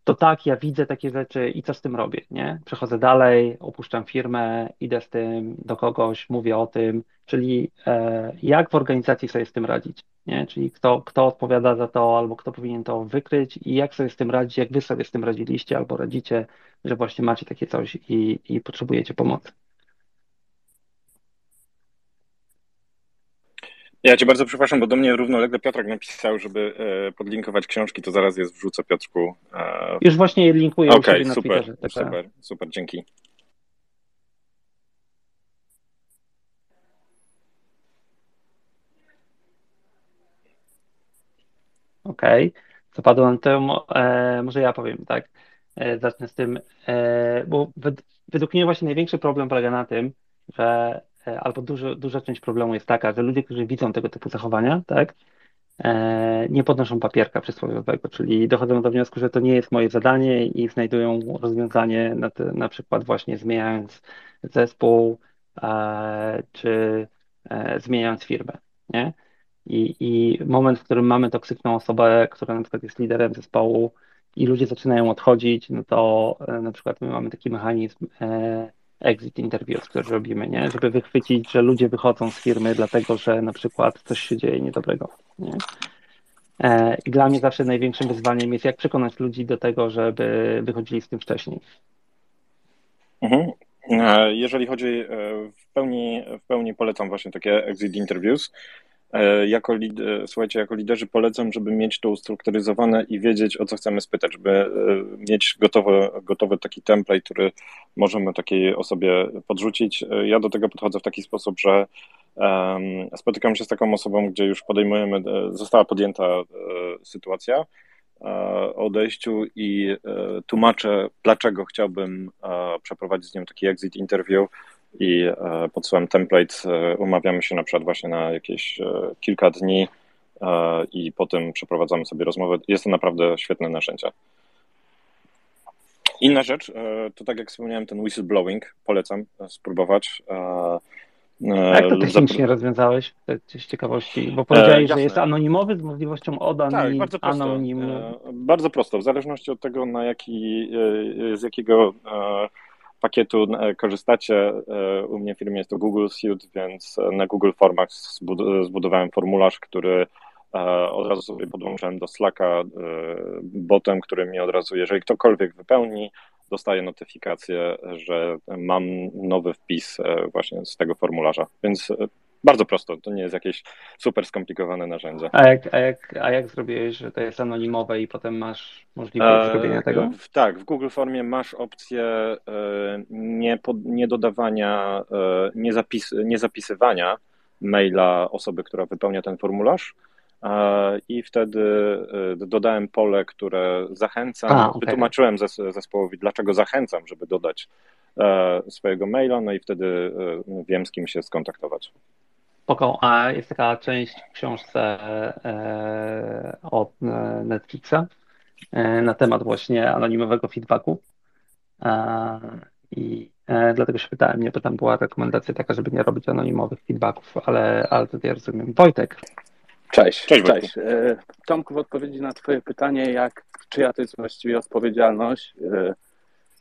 to tak, ja widzę takie rzeczy i co z tym robię, nie? Przechodzę dalej, opuszczam firmę, idę z tym do kogoś, mówię o tym, czyli e, jak w organizacji sobie z tym radzić, nie? Czyli kto, kto odpowiada za to, albo kto powinien to wykryć i jak sobie z tym radzić, jak wy sobie z tym radziliście, albo radzicie, że właśnie macie takie coś i, i potrzebujecie pomocy. Ja cię bardzo przepraszam, bo do mnie równolegle Piotrek napisał, żeby e, podlinkować książki, to zaraz je wrzucę Piotrku. E... Już właśnie je linkuję okay, na super, Twitterze. Tak super, tak. super, dzięki. Okej, okay. co padło na to, e, może ja powiem, tak? E, zacznę z tym, e, bo według mnie właśnie największy problem polega na tym, że albo dużo, duża część problemu jest taka, że ludzie, którzy widzą tego typu zachowania, tak, e, nie podnoszą papierka przysłowiowego, czyli dochodzą do wniosku, że to nie jest moje zadanie i znajdują rozwiązanie na, te, na przykład właśnie zmieniając zespół e, czy zmieniając firmę, nie? I, I moment, w którym mamy toksyczną osobę, która na przykład jest liderem zespołu i ludzie zaczynają odchodzić, no to e, na przykład my mamy taki mechanizm e, exit interviews, który robimy, nie? Żeby wychwycić, że ludzie wychodzą z firmy dlatego, że na przykład coś się dzieje niedobrego. Nie? E, I dla mnie zawsze największym wyzwaniem jest, jak przekonać ludzi do tego, żeby wychodzili z tym wcześniej. Mhm. E, jeżeli chodzi, e, w pełni, w pełni polecam właśnie takie exit interviews. Jako, słuchajcie, jako liderzy polecam, żeby mieć to ustrukturyzowane i wiedzieć, o co chcemy spytać, żeby mieć gotowy, gotowy taki template, który możemy takiej osobie podrzucić. Ja do tego podchodzę w taki sposób, że Spotykam się z taką osobą, gdzie już podejmujemy, e, została podjęta e, sytuacja e, o odejściu i tłumaczę, dlaczego chciałbym przeprowadzić z nią taki exit interview i podsyłam template, umawiamy się na przykład właśnie na jakieś kilka dni i potem przeprowadzamy sobie rozmowę. Jest to naprawdę świetne narzędzie. Inna rzecz, to tak jak wspomniałem, ten whistleblowing, polecam spróbować. A jak to technicznie Zapr- rozwiązałeś, z ciekawości? Bo powiedziałeś, e, że jest anonimowy z możliwością oddań tak, bardzo prosto. anonimu. E, bardzo prosto, w zależności od tego, na jaki, e, z jakiego e, pakietu e, korzystacie. E, u mnie w firmie jest to Google Suite, więc na Google Formach zbudowałem formularz, który od razu sobie podłączyłem do Slacka botem, który mi od razu, jeżeli ktokolwiek wypełni, dostaję notyfikację, że mam nowy wpis e, właśnie z tego formularza. Więc e, bardzo prosto, to nie jest jakieś super skomplikowane narzędzie. A jak, a jak, a jak zrobiłeś, że to jest anonimowe i potem masz możliwość e, zrobienia tego? W, tak, w Google Formie masz opcję e, nie, pod, nie dodawania, e, nie, zapis, nie zapisywania maila osoby, która wypełnia ten formularz, i wtedy dodałem pole, które zachęcam. A, okay. Wytłumaczyłem zespołowi, dlaczego zachęcam, żeby dodać swojego maila, no i wtedy wiem, z kim się skontaktować. Spoko. A jest taka część w książce e, od Netflixa na temat właśnie anonimowego feedbacku. I dlatego się pytałem, nie, bo tam była rekomendacja taka, żeby nie robić anonimowych feedbacków, ale, ale to ja rozumiem. Wojtek, Cześć. Cześć. Cześć. E, Tomku, w odpowiedzi na Twoje pytanie, jak, czyja to jest właściwie odpowiedzialność e,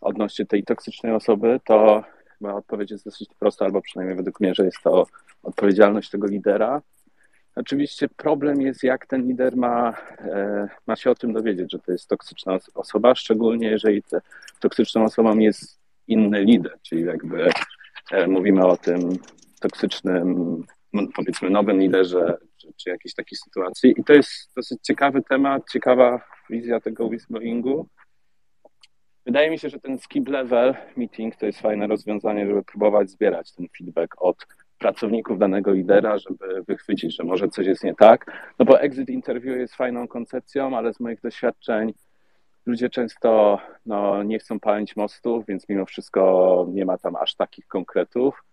odnośnie tej toksycznej osoby, to chyba odpowiedź jest dosyć prosta, albo przynajmniej według mnie, że jest to odpowiedzialność tego lidera. Oczywiście problem jest, jak ten lider ma, e, ma się o tym dowiedzieć, że to jest toksyczna osoba, szczególnie jeżeli te, toksyczną osobą jest inny lider, czyli jakby mówimy o tym toksycznym powiedzmy nowym liderze, czy, czy jakiejś takiej sytuacji. I to jest dosyć ciekawy temat, ciekawa wizja tego whistleblowingu. Wydaje mi się, że ten skip level meeting to jest fajne rozwiązanie, żeby próbować zbierać ten feedback od pracowników danego lidera, żeby wychwycić, że może coś jest nie tak. No bo exit interview jest fajną koncepcją, ale z moich doświadczeń ludzie często no, nie chcą palić mostów, więc mimo wszystko nie ma tam aż takich konkretów.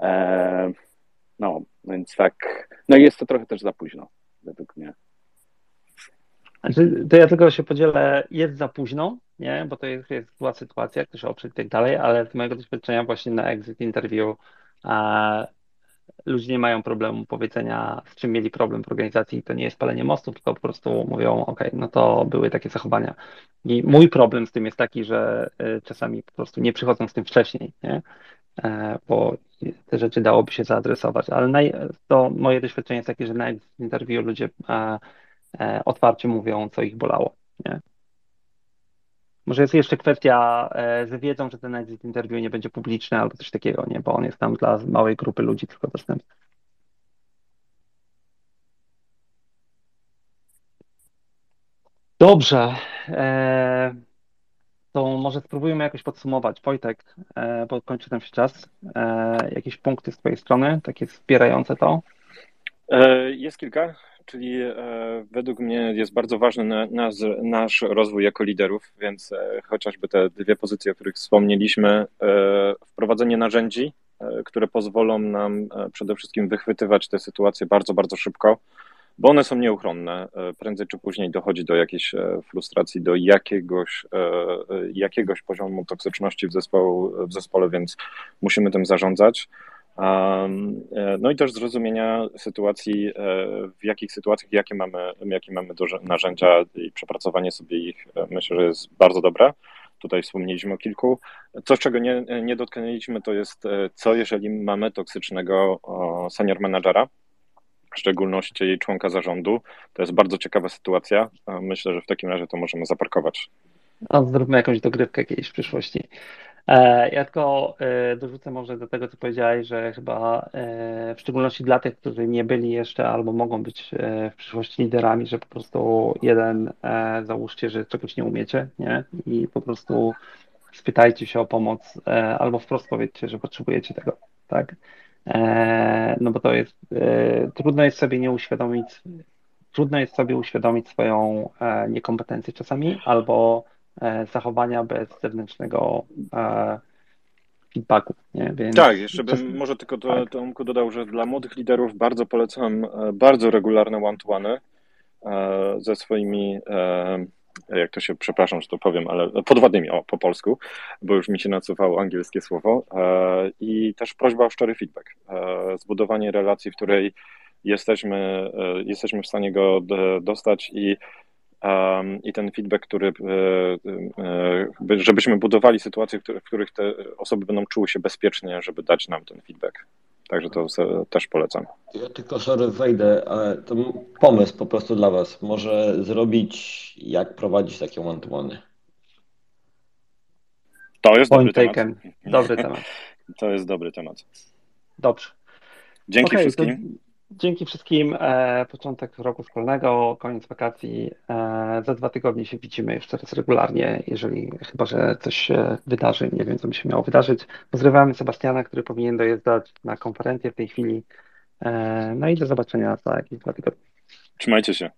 Eee, no, więc tak. No i jest to trochę też za późno, według mnie. Znaczy, to ja tylko się podzielę, jest za późno, nie? bo to jest, jest zła sytuacja, ktoś oprzeć i tak dalej, ale z mojego doświadczenia właśnie na exit interview ludzie nie mają problemu powiedzenia, z czym mieli problem w organizacji, to nie jest palenie mostów, tylko po prostu mówią, ok, no to były takie zachowania. I mój problem z tym jest taki, że y, czasami po prostu nie przychodzą z tym wcześniej, nie? E, bo te rzeczy dałoby się zaadresować, ale naj, to moje doświadczenie jest takie, że na interview ludzie e, otwarcie mówią, co ich bolało. Nie? Może jest jeszcze kwestia z wiedzą, że ten exit interview nie będzie publiczny albo coś takiego, nie, bo on jest tam dla małej grupy ludzi tylko dostępny. Dobrze to może spróbujmy jakoś podsumować. Wojtek, e, bo kończy nam się czas. E, jakieś punkty z Twojej strony, takie wspierające to? E, jest kilka, czyli według mnie jest bardzo ważny nasz, nasz rozwój jako liderów, więc chociażby te dwie pozycje, o których wspomnieliśmy, wprowadzenie narzędzi, które pozwolą nam przede wszystkim wychwytywać te sytuacje bardzo, bardzo szybko bo one są nieuchronne. E, prędzej czy później dochodzi do jakiejś e, frustracji, do jakiegoś, e, jakiegoś poziomu toksyczności w, zespołu, w zespole, więc musimy tym zarządzać. No i też zrozumienia sytuacji, w jakich sytuacjach, jakie mamy, jakie mamy narzędzia i przepracowanie sobie ich, myślę, że jest bardzo dobre. Tutaj wspomnieliśmy o kilku. Coś, czego nie, nie dotknęliśmy, to jest co, jeżeli mamy toksycznego senior managera, w szczególności członka zarządu. To jest bardzo ciekawa sytuacja. Myślę, że w takim razie to możemy zaparkować. No, zróbmy jakąś dogrywkę kiedyś w przyszłości. E, ja tylko e, dorzucę może do tego, co powiedziałeś, że chyba e, w szczególności dla tych, którzy nie byli jeszcze albo mogą być w przyszłości liderami, że po prostu jeden, załóżcie, że czegoś nie umiecie, nie? I po prostu spytajcie się o pomoc albo wprost powiedzcie, że potrzebujecie tego, tak? No bo to jest, trudno jest sobie nie uświadomić, trudno jest sobie uświadomić swoją niekompetencję czasami albo zachowania bez zewnętrznego e, feedbacku. Nie? Więc tak, jeszcze bym może tylko to, tak. Tomku dodał, że dla młodych liderów bardzo polecam e, bardzo regularne one-to-one ze swoimi jak to się, przepraszam, że to powiem, ale podwładnymi, o, po polsku, bo już mi się nacuwało angielskie słowo. I też prośba o szczery feedback. Zbudowanie relacji, w której jesteśmy, jesteśmy w stanie go dostać i i ten feedback, który, e, e, żebyśmy budowali sytuacje, w których te osoby będą czuły się bezpiecznie, żeby dać nam ten feedback. Także to też polecam. Ja tylko sorry wejdę, ale to pomysł po prostu dla Was. Może zrobić, jak prowadzić takie one-to-one. To jest Point dobry taken. temat. Dobry temat. To jest dobry temat. Dobrze. Dzięki okay, wszystkim. Dzięki wszystkim. E, początek roku szkolnego, koniec wakacji. E, za dwa tygodnie się widzimy jeszcze raz regularnie, jeżeli chyba, że coś się wydarzy. Nie wiem, co by się miało wydarzyć. Pozdrawiamy Sebastiana, który powinien dojeżdżać na konferencję w tej chwili. E, no i do zobaczenia za jakieś dwa tygodnie. Trzymajcie się.